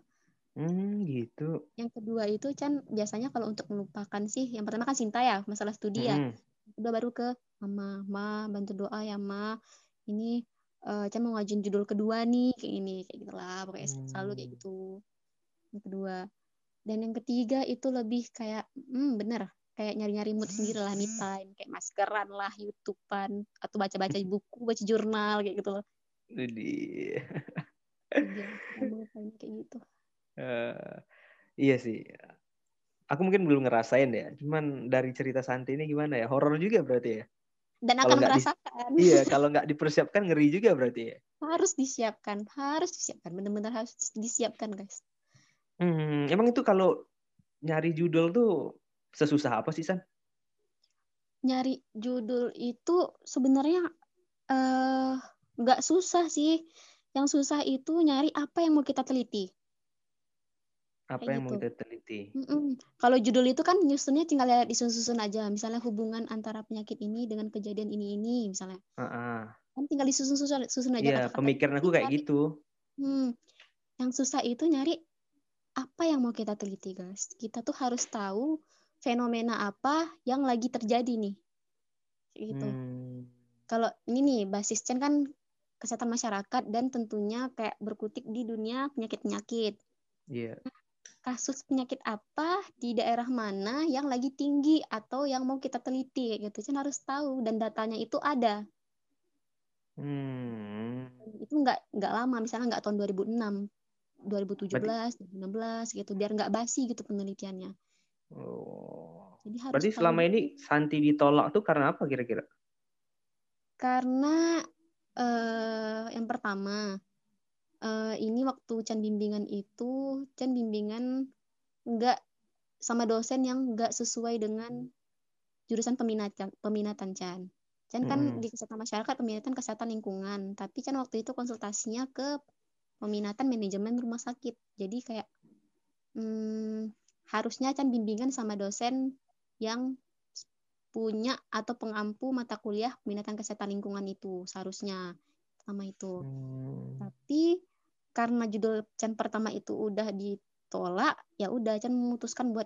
Hmm, gitu. Yang kedua itu Chan biasanya kalau untuk melupakan sih, yang pertama kan Sinta ya, masalah studi ya. Hmm. Kedua baru ke mama, ma bantu doa ya ma. Ini uh, Chan mau ngajuin judul kedua nih kayak ini kayak gitulah, pokoknya hmm. selalu kayak gitu yang kedua. Dan yang ketiga itu lebih kayak hmm bener. Kayak nyari-nyari mood sendiri lah me time. Kayak maskeran lah youtubean atau baca-baca buku baca jurnal kayak gitu loh. Jadi iya, kayak gitu. Uh, iya sih. Aku mungkin belum ngerasain ya cuman dari cerita Santi ini gimana ya? Horor juga berarti ya? Dan akan merasakan di, iya kalau nggak dipersiapkan ngeri juga berarti ya? Harus disiapkan. Harus disiapkan. Benar-benar harus disiapkan guys Hmm, emang itu kalau nyari judul tuh sesusah apa sih San? Nyari judul itu sebenarnya eh, nggak uh, susah sih. Yang susah itu nyari apa yang mau kita teliti. Apa Kayak yang gitu. mau kita teliti? Mm-mm. Kalau judul itu kan nyusunnya tinggal lihat disusun-susun aja. Misalnya hubungan antara penyakit ini dengan kejadian ini ini misalnya. Uh-uh. Kan tinggal disusun-susun susun aja. Iya, pemikiran aku kayak gitu. Hmm. Yang susah itu nyari apa yang mau kita teliti, guys? Kita tuh harus tahu fenomena apa yang lagi terjadi nih. Gitu. Hmm. Kalau ini nih basis Chen kan kesehatan masyarakat dan tentunya kayak berkutik di dunia penyakit-penyakit. Iya. Yeah. Kasus penyakit apa di daerah mana yang lagi tinggi atau yang mau kita teliti gitu. Chen harus tahu dan datanya itu ada. Hmm. Itu nggak nggak lama, misalnya nggak tahun 2006 2017, Berarti... 2016 gitu biar nggak basi gitu penelitiannya. Oh. Jadi harus Berarti selama ini Santi ditolak tuh karena apa kira-kira? Karena uh, yang pertama uh, ini waktu Chan bimbingan itu Chan bimbingan nggak sama dosen yang nggak sesuai dengan jurusan peminatan peminatan Chan. Chan kan hmm. di kesehatan masyarakat peminatan kesehatan lingkungan, tapi Chan waktu itu konsultasinya ke peminatan manajemen rumah sakit. Jadi kayak hmm, harusnya kan bimbingan sama dosen yang punya atau pengampu mata kuliah peminatan kesehatan lingkungan itu seharusnya sama itu. Hmm. Tapi karena judul Chan pertama itu udah ditolak, ya udah Chan memutuskan buat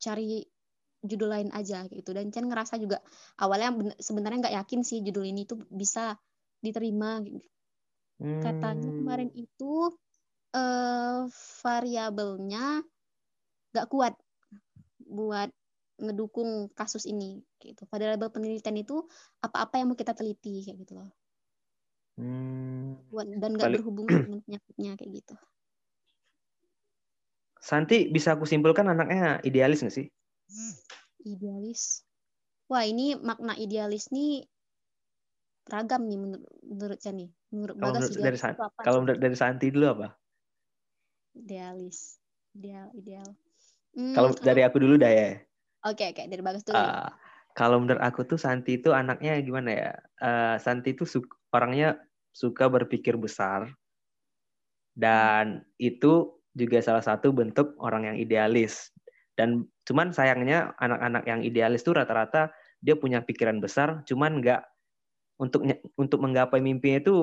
cari judul lain aja gitu. Dan Chan ngerasa juga awalnya sebenarnya nggak yakin sih judul ini tuh bisa diterima Hmm. Katanya kemarin itu uh, variabelnya nggak kuat buat ngedukung kasus ini gitu. Variabel penelitian itu apa-apa yang mau kita teliti kayak gitu loh. Hmm. Dan nggak berhubungan dengan penyakitnya kayak gitu. Santi bisa aku simpulkan anaknya idealis nggak sih? Idealis. Wah ini makna idealis nih ragam nih menurut menurut saya nih. Menurut kalau Bagas menurut dari apa? Kalau menurut dari Santi dulu apa? Idealis. Ideal, ideal. Hmm, kalau dari aku dulu dah ya. Oke, okay, oke, okay. dari Bagas dulu. Uh, kalau menurut aku tuh Santi itu anaknya gimana ya? Uh, Santi itu su orangnya suka berpikir besar dan itu juga salah satu bentuk orang yang idealis. Dan cuman sayangnya anak-anak yang idealis tuh rata-rata dia punya pikiran besar, cuman nggak untuk untuk menggapai mimpinya itu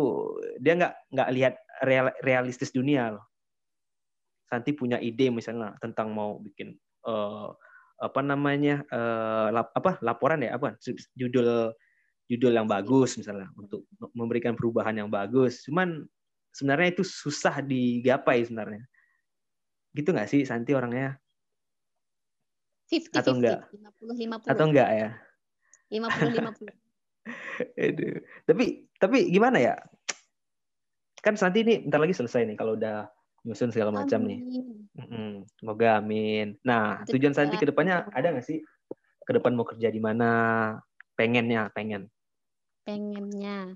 dia nggak nggak lihat real, realistis dunia loh. Santi punya ide misalnya tentang mau bikin uh, apa namanya uh, lap, apa laporan ya apa judul judul yang bagus misalnya untuk memberikan perubahan yang bagus. Cuman sebenarnya itu susah digapai sebenarnya. Gitu nggak sih Santi orangnya? 50, atau 50, enggak? 50, 50. Atau enggak ya? 50 50. Aduh. Tapi tapi gimana ya? Kan nanti ini bentar lagi selesai nih kalau udah nyusun segala macam nih. Mm-mm. Semoga amin. Nah, Itu tujuan Santi ke depannya ada nggak sih? Ke depan mau kerja di mana? Pengennya, pengen. Pengennya.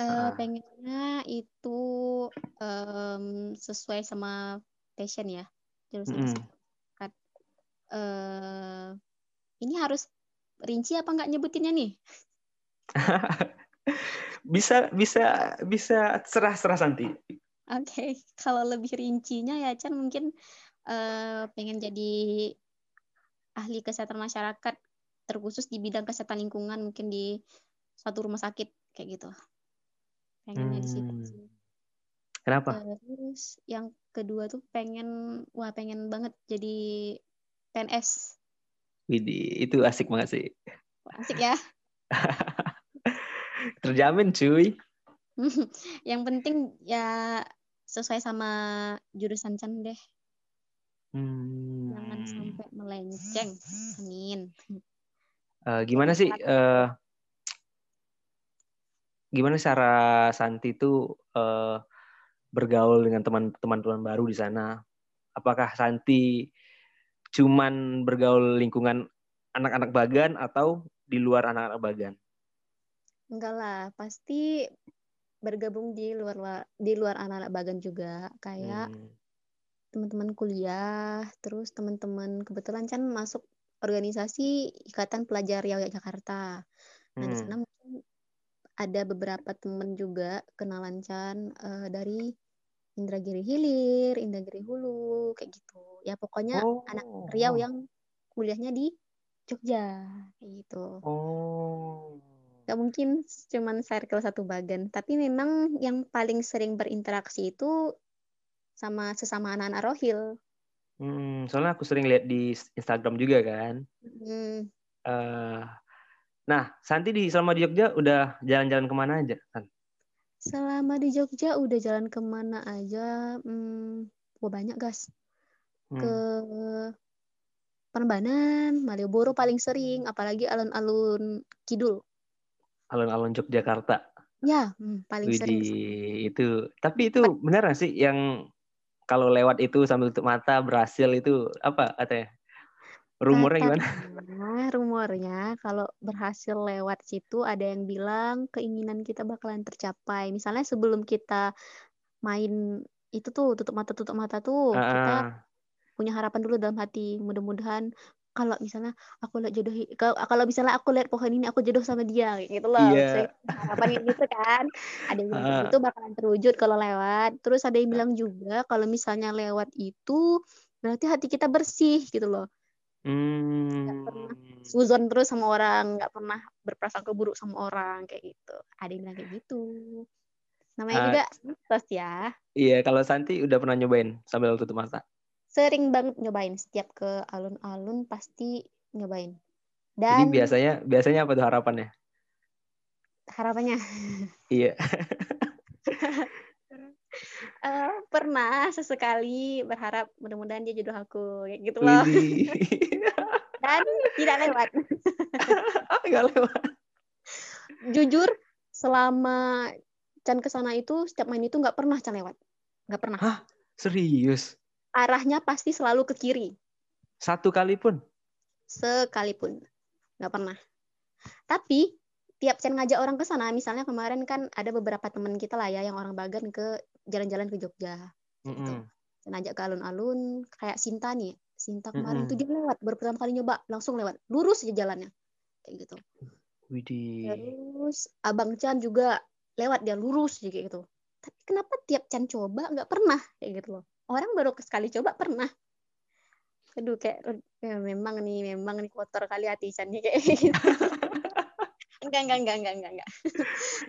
Uh, pengennya itu um, sesuai sama passion ya jurusan mm. Uh, ini harus rinci apa nggak nyebutinnya nih? bisa bisa bisa serah serah Santi. Oke, okay. kalau lebih rincinya ya Chan mungkin uh, pengen jadi ahli kesehatan masyarakat terkhusus di bidang kesehatan lingkungan mungkin di suatu rumah sakit kayak gitu. Pengennya hmm. di situ. Hmm. Kenapa? Terus yang kedua tuh pengen wah pengen banget jadi PNS. Widi, itu asik banget sih. Asik ya. Terjamin cuy. yang penting ya sesuai sama jurusan Chan deh. Hmm. Jangan sampai melenceng. Amin. Uh, gimana sih uh, gimana cara Santi itu uh, bergaul dengan teman-teman baru di sana? Apakah Santi cuman bergaul lingkungan anak-anak bagan atau di luar anak-anak bagan? Enggak lah, pasti bergabung di luar di luar anak-anak bagan juga kayak hmm. teman-teman kuliah terus teman-teman kebetulan kan masuk organisasi Ikatan Pelajar Riau Jakarta nah hmm. di sana mungkin ada beberapa teman juga kenalan Chan uh, dari Indragiri Hilir, Indragiri Hulu kayak gitu ya pokoknya oh. anak Riau yang kuliahnya di Jogja kayak gitu oh Gak mungkin cuman circle satu bagan, tapi memang yang paling sering berinteraksi itu sama sesama anak-anak rohil. Hmm, soalnya aku sering lihat di Instagram juga kan. Hmm. Uh, nah, Santi di selama di Jogja udah jalan-jalan ke mana aja kan? Selama di Jogja udah jalan ke mana aja? Hmm, wah banyak gas. Hmm. Ke Perbanan, Malioboro paling sering, apalagi alun-alun kidul alun-alun Yogyakarta. Ya, hmm, paling Widi, sering. itu. Tapi itu benar gak sih yang kalau lewat itu sambil tutup mata berhasil itu apa katanya? Rumornya gimana? Rumornya kalau berhasil lewat situ ada yang bilang keinginan kita bakalan tercapai. Misalnya sebelum kita main itu tuh tutup mata tutup mata tuh uh, kita punya harapan dulu dalam hati mudah-mudahan kalau misalnya aku lihat jodoh kalau misalnya aku lihat pohon ini aku jodoh sama dia gitu loh. Yeah. harapan gitu kan. Ada yang bilang uh. itu bakalan terwujud kalau lewat. Terus ada yang bilang juga kalau misalnya lewat itu berarti hati kita bersih gitu loh. Hmm. Gak pernah suzon terus sama orang nggak pernah berprasangka buruk sama orang kayak gitu. Ada yang bilang kayak gitu. Namanya uh, juga mitos ya. Iya kalau Santi udah pernah nyobain sambil tutup mata sering banget nyobain. Setiap ke alun-alun pasti nyobain. Dan Jadi biasanya biasanya apa tuh harapannya? Harapannya? Iya. Uh, pernah sesekali berharap mudah-mudahan dia jodoh aku kayak gitu loh. Dan tidak lewat. Nggak lewat. Jujur selama Chan ke sana itu setiap main itu nggak pernah Chan lewat. Nggak pernah. Hah? serius arahnya pasti selalu ke kiri. Satu kali pun? Sekalipun. Nggak pernah. Tapi tiap Chen ngajak orang ke sana, misalnya kemarin kan ada beberapa teman kita lah ya yang orang Bagan ke jalan-jalan ke Jogja. Mm -hmm. Chen ajak ke alun-alun, kayak Sinta nih. Sinta kemarin mm -hmm. tuh dia lewat, baru pertama kali nyoba, langsung lewat. Lurus aja jalannya. Kayak gitu. Widih. Terus Abang Chan juga lewat, dia lurus kayak gitu. Tapi kenapa tiap Chan coba nggak pernah kayak gitu loh orang baru sekali coba pernah. Aduh kayak ya memang nih memang nih kotor kali hati Chan kayak gitu. enggak enggak enggak enggak enggak enggak.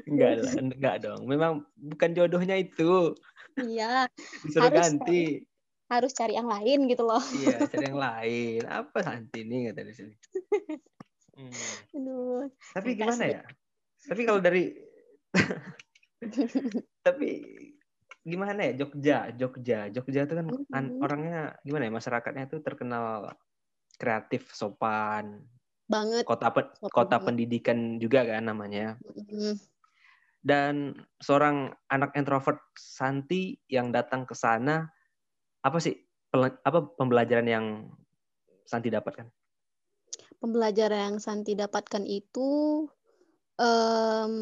Enggak lah enggak dong. Memang bukan jodohnya itu. Iya disuruh harus ganti. cari, harus cari yang lain gitu loh. Iya cari yang lain. Apa nanti nih kata di sini. Hmm. aduh tapi gimana ya? Tapi kalau dari tapi gimana ya Jogja Jogja Jogja itu kan mm-hmm. orangnya gimana ya masyarakatnya itu terkenal kreatif sopan banget kota pe, sopan kota banget. pendidikan juga kan namanya mm-hmm. dan seorang anak introvert Santi yang datang ke sana apa sih apa pembelajaran yang Santi dapatkan? Pembelajaran yang Santi dapatkan itu um,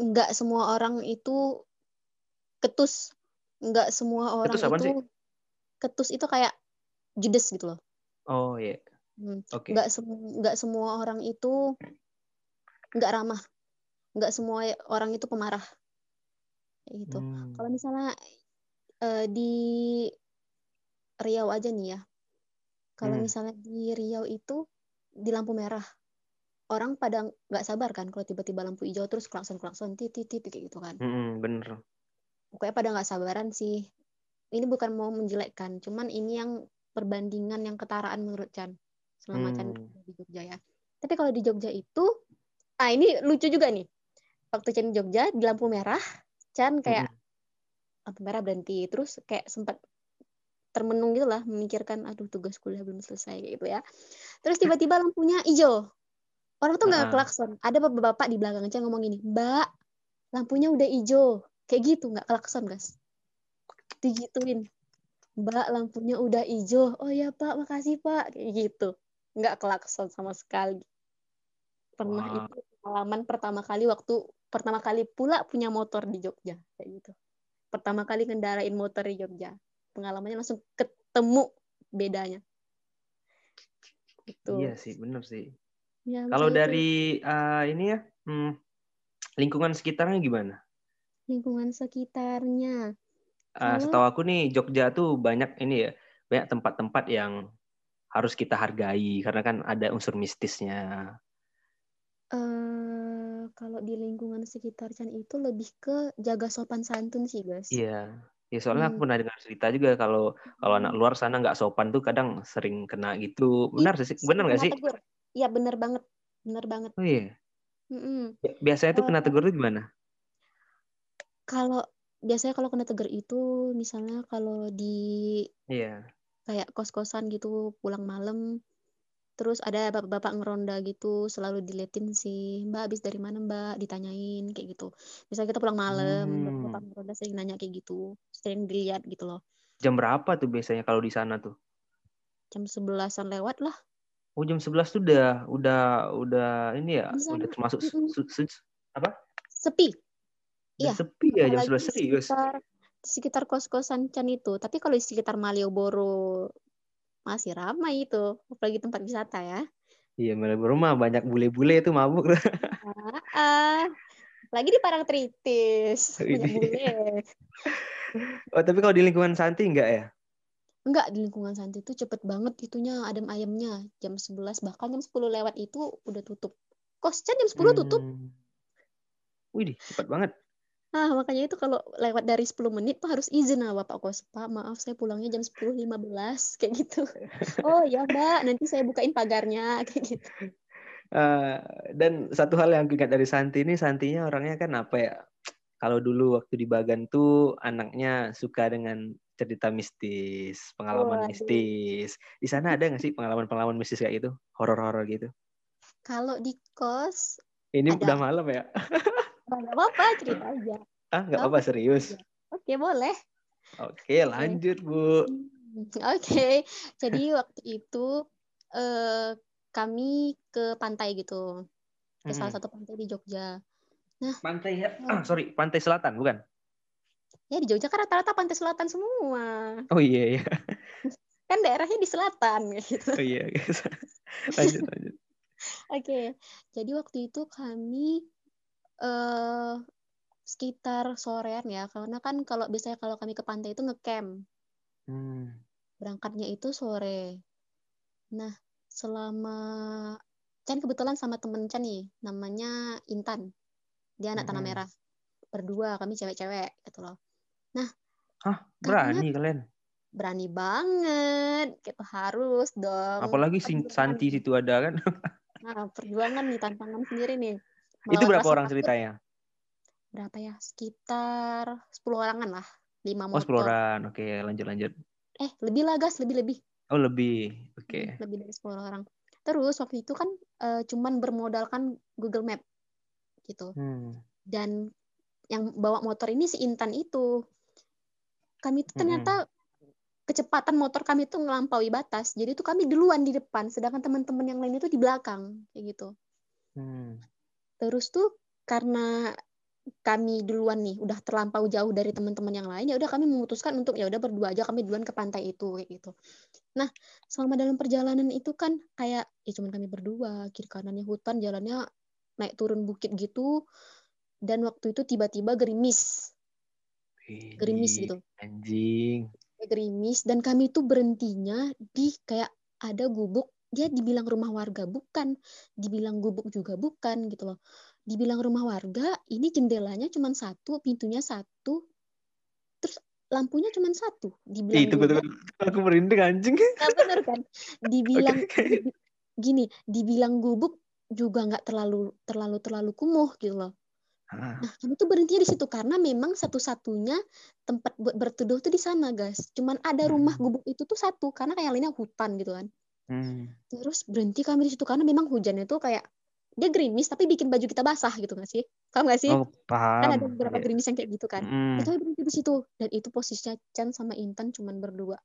nggak semua orang itu ketus, nggak semua orang ketus itu sih? ketus itu kayak judes gitu loh. Oh iya. Yeah. Hmm. Okay. Nggak sem nggak semua orang itu nggak ramah, nggak semua orang itu pemarah. gitu. Hmm. Kalau misalnya uh, di Riau aja nih ya. Kalau hmm. misalnya di Riau itu di lampu merah, orang pada nggak sabar kan kalau tiba-tiba lampu hijau terus klakson klakson titit titit kayak gitu kan. Hmm, bener. Pokoknya pada nggak sabaran sih. Ini bukan mau menjelekkan, cuman ini yang perbandingan yang ketaraan menurut Chan selama hmm. Chan di Jogja ya. Tapi kalau di Jogja itu, ah ini lucu juga nih. Waktu Chan di Jogja di lampu merah, Chan kayak hmm lampu merah berhenti terus kayak sempat termenung gitu lah memikirkan aduh tugas kuliah belum selesai gitu ya terus tiba-tiba lampunya hijau orang tuh nggak uh. klakson ada bapak-bapak di belakang aja ngomong gini mbak lampunya udah hijau kayak gitu nggak klakson guys digituin. Mbak lampunya udah hijau. Oh ya pak makasih pak. Kayak gitu. Nggak klakson sama sekali. Pernah wow. itu pengalaman pertama kali waktu pertama kali pula punya motor di Jogja kayak gitu. Pertama kali ngendarain motor di Jogja. Pengalamannya langsung ketemu bedanya. Itu iya sih bener sih. Ya, kalau dari uh, ini ya hmm, lingkungan sekitarnya gimana lingkungan sekitarnya uh, setahu aku nih Jogja tuh banyak ini ya banyak tempat-tempat yang harus kita hargai karena kan ada unsur mistisnya uh, kalau di lingkungan sekitar Chan itu lebih ke jaga sopan santun sih guys. Iya. Ya soalnya hmm. aku pernah dengar cerita juga kalau kalau anak hmm. luar sana nggak sopan tuh kadang sering kena gitu. Benar sih? Benar nggak sih? Iya benar banget. Benar banget. Oh iya. Mm-mm. Biasanya tuh kena tegur tuh gimana? Kalau biasanya kalau kena tegur itu misalnya kalau di Iya. kayak kos-kosan gitu pulang malam terus ada bapak-bapak ngeronda gitu selalu diliatin sih mbak habis dari mana mbak? ditanyain kayak gitu. Misalnya kita pulang malam hmm. bapak ngeronda sering nanya kayak gitu sering dilihat gitu loh. Jam berapa tuh biasanya kalau di sana tuh? Jam sebelasan lewat lah. Oh jam sebelas tuh udah udah udah ini ya udah termasuk su, su, apa? Sepi iya sepi ya jam sebelas serius sekitar, sekitar kos-kosan Chan itu tapi kalau di sekitar Malioboro masih ramai itu apalagi tempat wisata ya iya Malioboro mah banyak bule-bule itu mabuk ah, lagi di Parangtritis oh, banyak bule oh tapi kalau di lingkungan Santi enggak ya Enggak, di lingkungan Santi itu cepet banget itunya adem ayamnya. Jam 11 bahkan jam 10 lewat itu udah tutup. Kosnya jam 10 hmm. tutup. Wih, cepet banget. Nah, makanya itu kalau lewat dari 10 menit tuh harus izin sama Bapak Kos. Pak, maaf saya pulangnya jam 10.15 kayak gitu. oh ya Mbak, nanti saya bukain pagarnya kayak gitu. Uh, dan satu hal yang ingat dari Santi ini, Santinya orangnya kan apa ya? Kalau dulu waktu di Bagan tuh anaknya suka dengan cerita mistis, pengalaman oh, mistis. Di sana ada nggak sih pengalaman-pengalaman mistis kayak gitu, horor-horor gitu? Kalau di kos, ini ada. udah malam ya? Gak apa-apa, cerita aja. Ah, gak apa-apa, serius? Oke, boleh. Oke, lanjut, Bu. Oke, jadi waktu itu eh, kami ke pantai gitu. Ke hmm. salah satu pantai di Jogja. Nah, pantai ya? Ah, sorry, pantai selatan, bukan? Ya, di Jogja kan rata-rata pantai selatan semua. Oh iya, iya. kan daerahnya di selatan gitu. Oh iya, lanjut, lanjut. Oke, jadi waktu itu kami uh, sekitar sorean ya karena kan kalau biasanya kalau kami ke pantai itu ngecamp. Hmm. berangkatnya itu sore. Nah selama Chan kebetulan sama temen Chan nih namanya Intan. Dia anak hmm. tanah merah. Berdua kami cewek-cewek gitu loh. Nah Hah, berani kalian? Berani banget gitu harus dong. Apalagi si Santi situ ada kan? Nah perjuangan nih tantangan sendiri nih itu berapa orang ceritanya? Berapa ya? Sekitar 10 orangan lah. 5 motor. Oh, 10 orang. Oke, lanjut lanjut. Eh, lebih lah, Gas. Lebih, lebih. Oh, lebih. Oke. Okay. Hmm, lebih dari 10 orang. Terus waktu itu kan uh, cuman bermodalkan Google Map gitu. Hmm. Dan yang bawa motor ini si Intan itu. kami itu ternyata kecepatan motor kami itu ngelampaui batas. Jadi itu kami duluan di depan, sedangkan teman-teman yang lain itu di belakang, kayak gitu. Hmm. Terus tuh karena kami duluan nih udah terlampau jauh dari teman-teman yang lain ya udah kami memutuskan untuk ya udah berdua aja kami duluan ke pantai itu kayak gitu. Nah, selama dalam perjalanan itu kan kayak ya cuman kami berdua, kiri kanannya hutan, jalannya naik turun bukit gitu. Dan waktu itu tiba-tiba gerimis. Gerimis gitu. Anjing gerimis dan kami itu berhentinya di kayak ada gubuk dia dibilang rumah warga bukan dibilang gubuk juga bukan gitu loh dibilang rumah warga ini jendelanya cuma satu pintunya satu terus lampunya cuma satu dibilang itu betul aku merinding anjing nah, bener kan dibilang okay. gini dibilang gubuk juga nggak terlalu terlalu terlalu kumuh gitu loh Nah, kami tuh berhenti di situ karena memang satu-satunya tempat buat berteduh tuh di sana, guys. Cuman ada rumah hmm. gubuk itu tuh satu karena kayak lainnya hutan gitu kan. Hmm. Terus berhenti kami di situ karena memang hujannya tuh kayak dia gerimis tapi bikin baju kita basah gitu gak sih? Paham gak sih? Oh, paham. Kan ada beberapa iya. gerimis yang kayak gitu kan. Hmm. Itu berhenti di situ dan itu posisinya Chan sama Intan cuman berdua.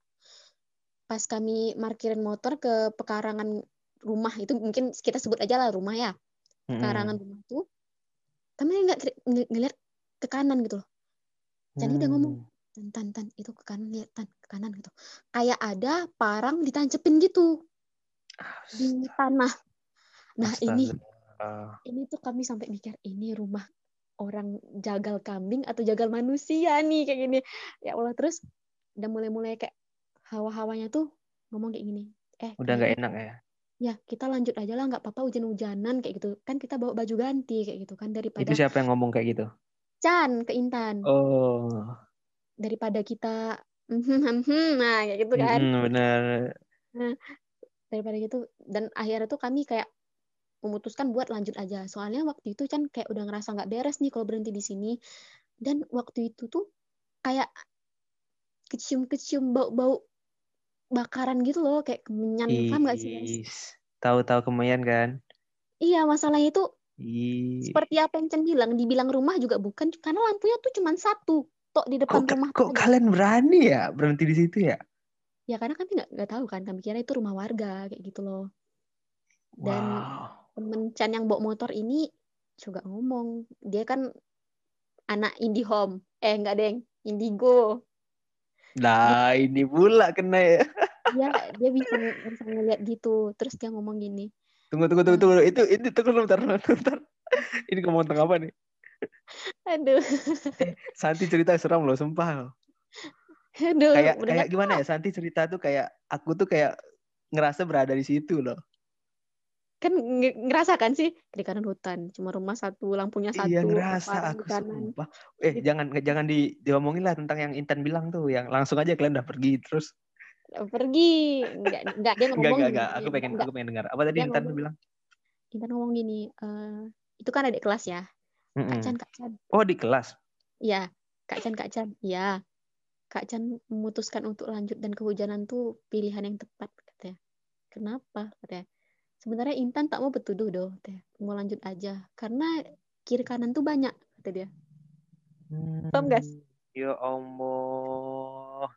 Pas kami parkirin motor ke pekarangan rumah itu mungkin kita sebut aja lah rumah ya. Pekarangan hmm. rumah tuh kami nggak ngeliat ke kanan gitu loh jadi hmm. udah ngomong tan tan tan itu ke kanan lihat tan ke kanan gitu kayak ada parang ditancepin gitu di tanah. Nah Astaga. ini ini tuh kami sampai mikir ini rumah orang jagal kambing atau jagal manusia nih kayak gini. Ya Allah terus udah mulai-mulai kayak hawa-hawanya tuh ngomong kayak gini eh udah nggak enak ya? Ya kita lanjut aja lah nggak apa-apa hujan-hujanan kayak gitu. Kan kita bawa baju ganti kayak gitu kan daripada itu siapa yang ngomong kayak gitu? Chan ke Intan. Oh. Daripada kita nah kayak gitu kan. Mm, benar. Nah, daripada gitu. Dan akhirnya tuh kami kayak memutuskan buat lanjut aja. Soalnya waktu itu Chan kayak udah ngerasa nggak beres nih kalau berhenti di sini. Dan waktu itu tuh kayak kecium-kecium bau-bau bakaran gitu loh. Kayak kemenyan paham gak sih tahu-tahu kemenyan kan? Iya masalahnya itu Ih. seperti apa yang Chen bilang dibilang rumah juga bukan karena lampunya tuh cuma satu tok di depan kok, rumah kok kalian berani ya berhenti di situ ya ya karena kami nggak nggak tahu kan kami kira itu rumah warga kayak gitu loh dan wow. temen Chan yang bawa motor ini juga ngomong dia kan anak IndiHome eh enggak deng Indigo Nah, ini pula kena ya. Iya, dia bisa bisa ngeliat gitu. Terus dia ngomong gini. Tunggu, tunggu, tunggu, tunggu. Itu, itu, tunggu, bentar, bentar. Ini ngomong tentang apa nih? Aduh. Eh, Santi cerita seram loh, sumpah loh. Aduh, kayak kayak gimana ya Santi cerita tuh kayak aku tuh kayak ngerasa berada di situ loh. Kan ngerasa kan sih? Di kanan hutan cuma rumah satu lampunya iya, satu iya ngerasa aku sumpah. Eh gitu. jangan jangan di diomongin lah tentang yang Intan bilang tuh yang langsung aja kalian udah pergi terus. Pergi enggak enggak dia ngomong enggak, enggak, aku pengen enggak. aku pengen dengar. Apa tadi dia Intan ngomong, bilang? Intan ngomong gini uh, itu kan adik kelas ya? Mm -mm. Kak Chan Kak Chan. Oh di kelas? Iya Kak Chan Kak Chan. Iya Kak Chan memutuskan untuk lanjut dan kehujanan tuh pilihan yang tepat katanya kenapa? Katanya sebenarnya Intan tak mau bertuduh doh teh mau lanjut aja. Karena kiri kanan tuh banyak kata dia. Hmm, Paham guys ya Allah.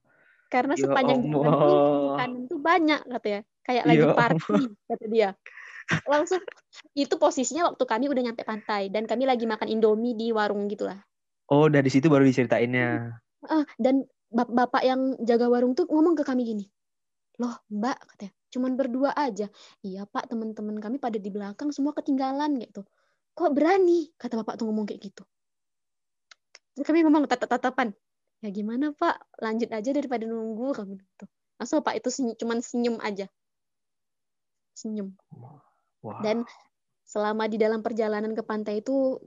Karena ya sepanjang Allah. jalan tuh kiri kanan tuh banyak kata ya kayak ya lagi party Allah. kata dia. Langsung itu posisinya waktu kami udah nyampe pantai. Dan kami lagi makan indomie di warung gitulah. Oh dari situ baru diceritainnya. Uh, dan bapak yang jaga warung tuh ngomong ke kami gini loh mbak katanya cuman berdua aja. Iya pak teman-teman kami pada di belakang semua ketinggalan gitu. Kok berani? kata bapak tuh ngomong kayak gitu. Kami ngomong tatap-tatapan ya gimana pak? Lanjut aja daripada nunggu kami gitu. Masa pak itu senyum, cuman senyum aja? Senyum. Wow. dan selama di dalam perjalanan ke pantai itu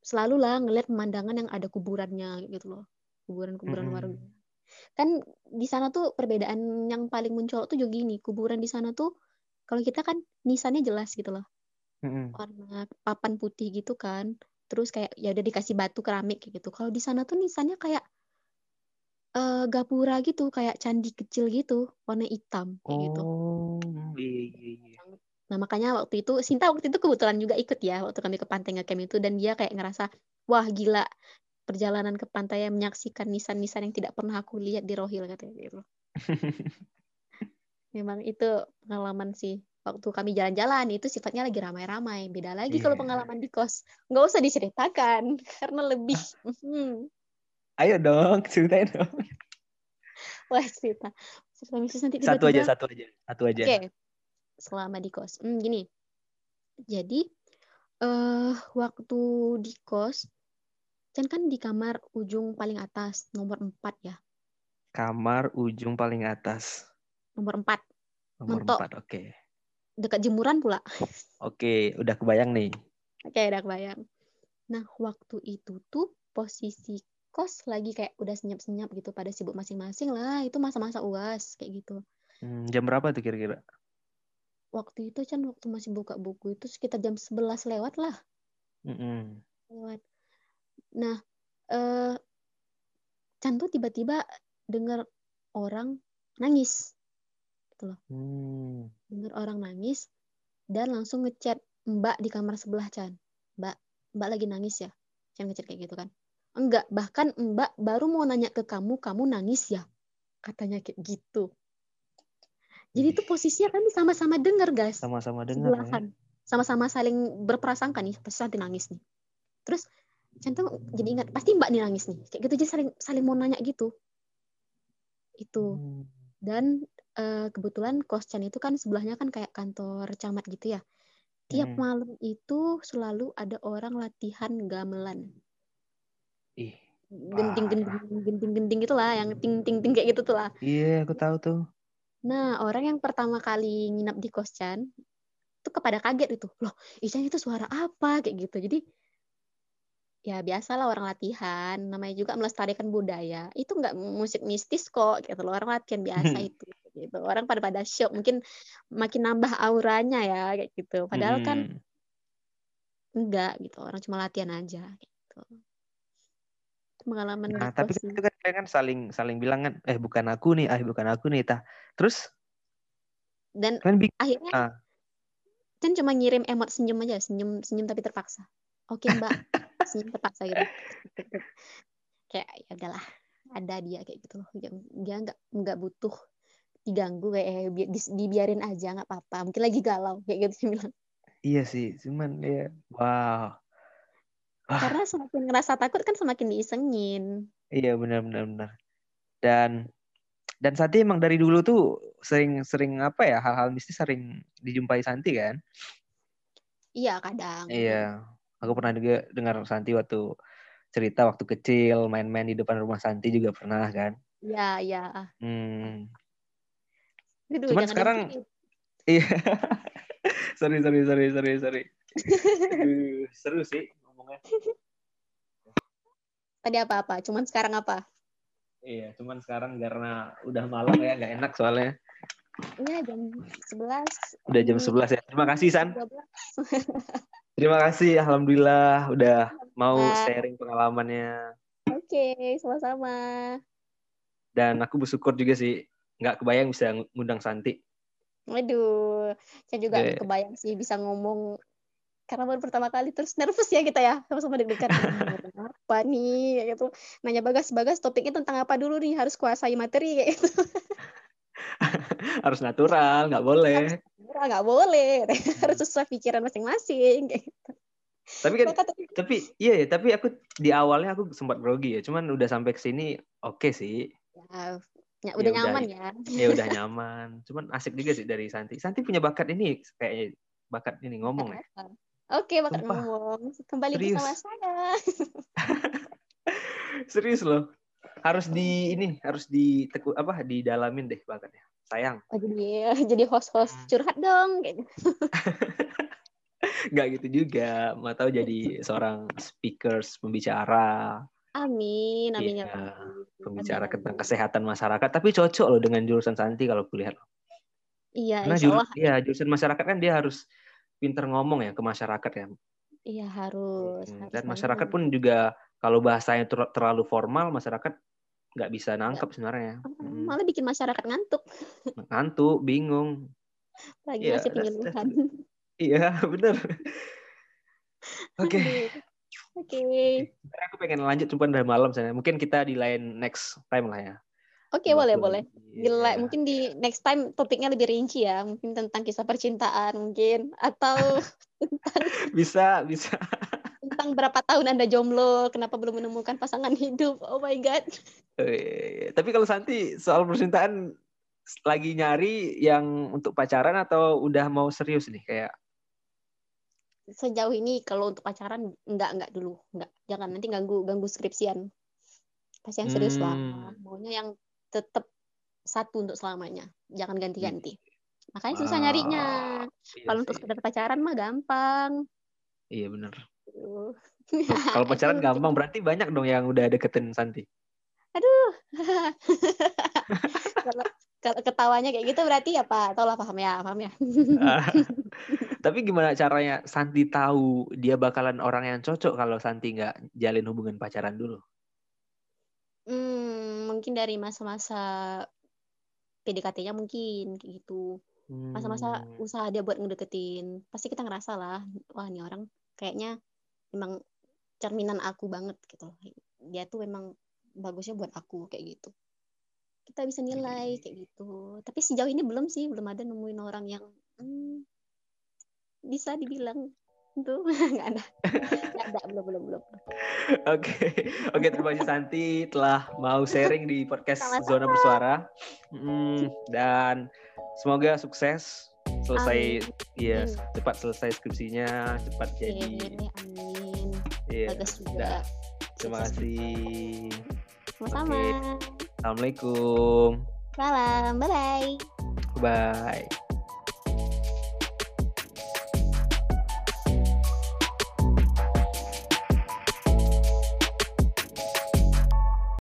selalu lah ngeliat pemandangan yang ada kuburannya gitu loh kuburan-kuburan hmm. warga kan di sana tuh perbedaan yang paling muncul tuh juga gini kuburan di sana tuh kalau kita kan nisannya jelas gitu loh mm-hmm. warna papan putih gitu kan terus kayak ya udah dikasih batu keramik gitu kalau di sana tuh nisannya kayak uh, gapura gitu kayak candi kecil gitu warna hitam kayak gitu. oh, gitu iya, iya, iya. nah makanya waktu itu Sinta waktu itu kebetulan juga ikut ya waktu kami ke pantai ngecamp itu dan dia kayak ngerasa wah gila perjalanan ke pantai yang menyaksikan nisan-nisan yang tidak pernah aku lihat di Rohil katanya gitu. Memang itu pengalaman sih. Waktu kami jalan-jalan itu sifatnya lagi ramai-ramai. Beda lagi kalau Iya. pengalaman di kos. Nggak usah diceritakan karena lebih. hmm, Ayo dong, ceritain dong. Wah cerita. Cerita mistis nanti Satu aja, tiba-tiba. satu aja, satu aja. Oke. Selama di kos. Hmm, gini. Jadi eh waktu di kos Chan kan di kamar ujung paling atas, nomor 4 ya. Kamar ujung paling atas. Nomor 4, Nomor Mentok. empat, oke. dekat jemuran pula. Oke, udah kebayang nih. Oke, udah kebayang. Nah, waktu itu tuh posisi kos lagi kayak udah senyap-senyap gitu pada sibuk masing-masing lah. Itu masa-masa UAS kayak gitu. Hmm, jam berapa tuh kira-kira? Waktu itu Chan waktu masih buka buku itu sekitar jam 11 lewat lah. Mm-mm. Lewat. Nah, eh Chan tuh tiba-tiba dengar orang nangis. Hmm. dengar orang nangis dan langsung ngechat Mbak di kamar sebelah Chan. Mbak, Mbak lagi nangis ya? Chan ngechat kayak gitu kan. Enggak, bahkan Mbak baru mau nanya ke kamu, kamu nangis ya? Katanya kayak gitu. Jadi itu posisinya kami sama-sama dengar guys. Sama-sama dengar ya. Sebelahan. Sama-sama saling berprasangka nih, pasti nanti nangis nih. Terus Tuh jadi ingat, pasti Mbak nih nangis nih. Kayak gitu jadi saling saling mau nanya gitu. Itu Hmm. dan eh, kebetulan kos Chan itu kan sebelahnya kan kayak kantor camat gitu ya. Tiap Hmm. malam itu selalu ada orang latihan gamelan. Ih, Genting-genting genting-genting itulah yang ting ting ting kayak gitu tuh lah. iya aku tahu tuh. Nah, orang yang pertama kali nginap di kos Chan itu kepada kaget itu. Loh, Ichan itu suara apa kayak gitu. Jadi ya biasalah orang latihan, namanya juga melestarikan budaya. Itu nggak musik mistis kok gitu loh. Orang latihan biasa itu gitu. Orang pada pada shock, mungkin makin nambah auranya ya kayak gitu. Padahal kan Mm-mm. enggak gitu. Orang cuma latihan aja gitu. Pengalaman Nah, tapi kan sih. itu kan kalian kan saling saling bilang kan, eh bukan aku nih, eh bukan aku nih, tah. Terus Dan bikin akhirnya Ah. kan cuma ngirim emot senyum aja, senyum senyum tapi terpaksa. Oke mbak, senyum terpaksa gitu. Kayak ya udahlah, ada dia kayak gitu loh. Dia nggak nggak butuh diganggu kayak eh, dibiarin aja nggak apa-apa. Mungkin lagi galau kayak gitu dia bilang. iya sih, cuman ya wow. Ah. Karena semakin ngerasa takut kan semakin diisengin. Iya benar benar benar. Dan dan Santi emang dari dulu tuh sering sering apa ya hal-hal mistis sering dijumpai Santi kan? Iya kadang. Iya. Aku pernah juga dengar Santi waktu cerita waktu kecil main-main di depan rumah Santi juga pernah kan? Iya iya. Hmm. Aduh, Cuman sekarang iya. sorry sorry sorry sorry sorry. Aduh, seru sih ngomongnya. tadi apa-apa. Cuman sekarang apa? Iya, cuman sekarang karena udah malam ya nggak enak soalnya. Iya jam 11. Udah jam Hmm, 11 ya. Terima kasih San. 12. Terima kasih, alhamdulillah udah mau sharing pengalamannya. Oke, sama-sama. Dan aku bersyukur juga sih, nggak kebayang bisa ngundang Santi. Waduh, saya juga Oke. kebayang sih bisa ngomong karena baru pertama kali terus nervous ya kita ya sama-sama deg-degan apa nih kayak gitu nanya bagas bagas topiknya tentang apa dulu nih harus kuasai materi kayak gitu Harus natural, nggak boleh. Wah, nggak boleh harus sesuai pikiran masing-masing kayak gitu. Tapi kan, Maka tapi- tapi iya ya, tapi aku di awalnya aku sempat grogi ya. Cuman udah sampai ke sini oke sih. ya, ya, udah udah, nyaman ya Ya udah nyaman. Cuman asik juga sih dari Santi. Santi punya bakat ini kayaknya bakat ini ngomong ya. Oke, bakat Sumpah. ngomong. Kembali Serius. bersama saya. Serius loh. Harus di ini, harus diteku apa didalamin deh bakatnya. Sayang. Oh, jadi jadi host-host Hmm. curhat dong kayak gitu. nggak gitu juga mau tahu jadi seorang speakers pembicara Amin, amin ya Iya, Rabbi. pembicara Amin, tentang kesehatan masyarakat tapi cocok loh dengan jurusan Santi kalau kulihat Iya, karena insya jurus Allah. ya jurusan masyarakat kan dia harus pinter ngomong ya ke masyarakat ya Iya harus. Hmm, harus dan banget. masyarakat pun juga kalau bahasanya ter- terlalu formal masyarakat nggak bisa nangkep sebenarnya Hmm, malah bikin masyarakat ngantuk ngantuk bingung lagi Iya, ngasih that's- penyuluhan. iya bener oke. Oke. Okay. Aku pengen lanjut cuma dari malam saya. Mungkin kita di lain next time lah ya. Oke, okay, boleh, boleh. Gila, yeah. mungkin di next time topiknya lebih rinci ya. Mungkin tentang kisah percintaan mungkin atau tentang bisa, bisa. Tentang berapa tahun Anda jomblo, kenapa belum menemukan pasangan hidup. Oh my god. Eh, tapi kalau Santi soal percintaan lagi nyari yang untuk pacaran atau udah mau serius nih kayak? Sejauh ini kalau untuk pacaran enggak enggak dulu. Enggak. Jangan nanti ganggu ganggu skripsian. Pasti yang serius hmm. lah maunya yang tetap satu untuk selamanya. Jangan ganti-ganti. Makanya susah ah, nyarinya iya kalau untuk sekedar pacaran mah gampang. Iya benar kalau pacaran gampang berarti banyak dong yang udah deketin Santi aduh kalau kalau ketawanya kayak gitu berarti apa? Tau lah paham ya, paham ya. Tapi gimana caranya Santi tahu dia bakalan orang yang cocok kalau Santi nggak jalin hubungan pacaran dulu? Hmm, mungkin dari masa-masa PDKT-nya mungkin kayak gitu. Masa-masa hmm. usaha dia buat ngedeketin, pasti kita ngerasa lah, wah ini orang kayaknya emang cerminan aku banget gitu. Dia tuh memang bagusnya buat aku kayak gitu. Kita bisa nilai kayak gitu. Tapi sejauh ini belum sih belum ada nemuin orang yang hmm, bisa dibilang itu. Nggak ada. Nggak ada belum belum belum. Oke. Oke terima kasih Santi telah mau sharing di podcast Sama-sama. zona bersuara. Hmm, dan semoga sukses. Selesai iya cepat selesai skripsinya cepat jadi amin iya bagus juga terima kasih sama-sama okay. Assalamualaikum. Salam, bye-bye. Bye.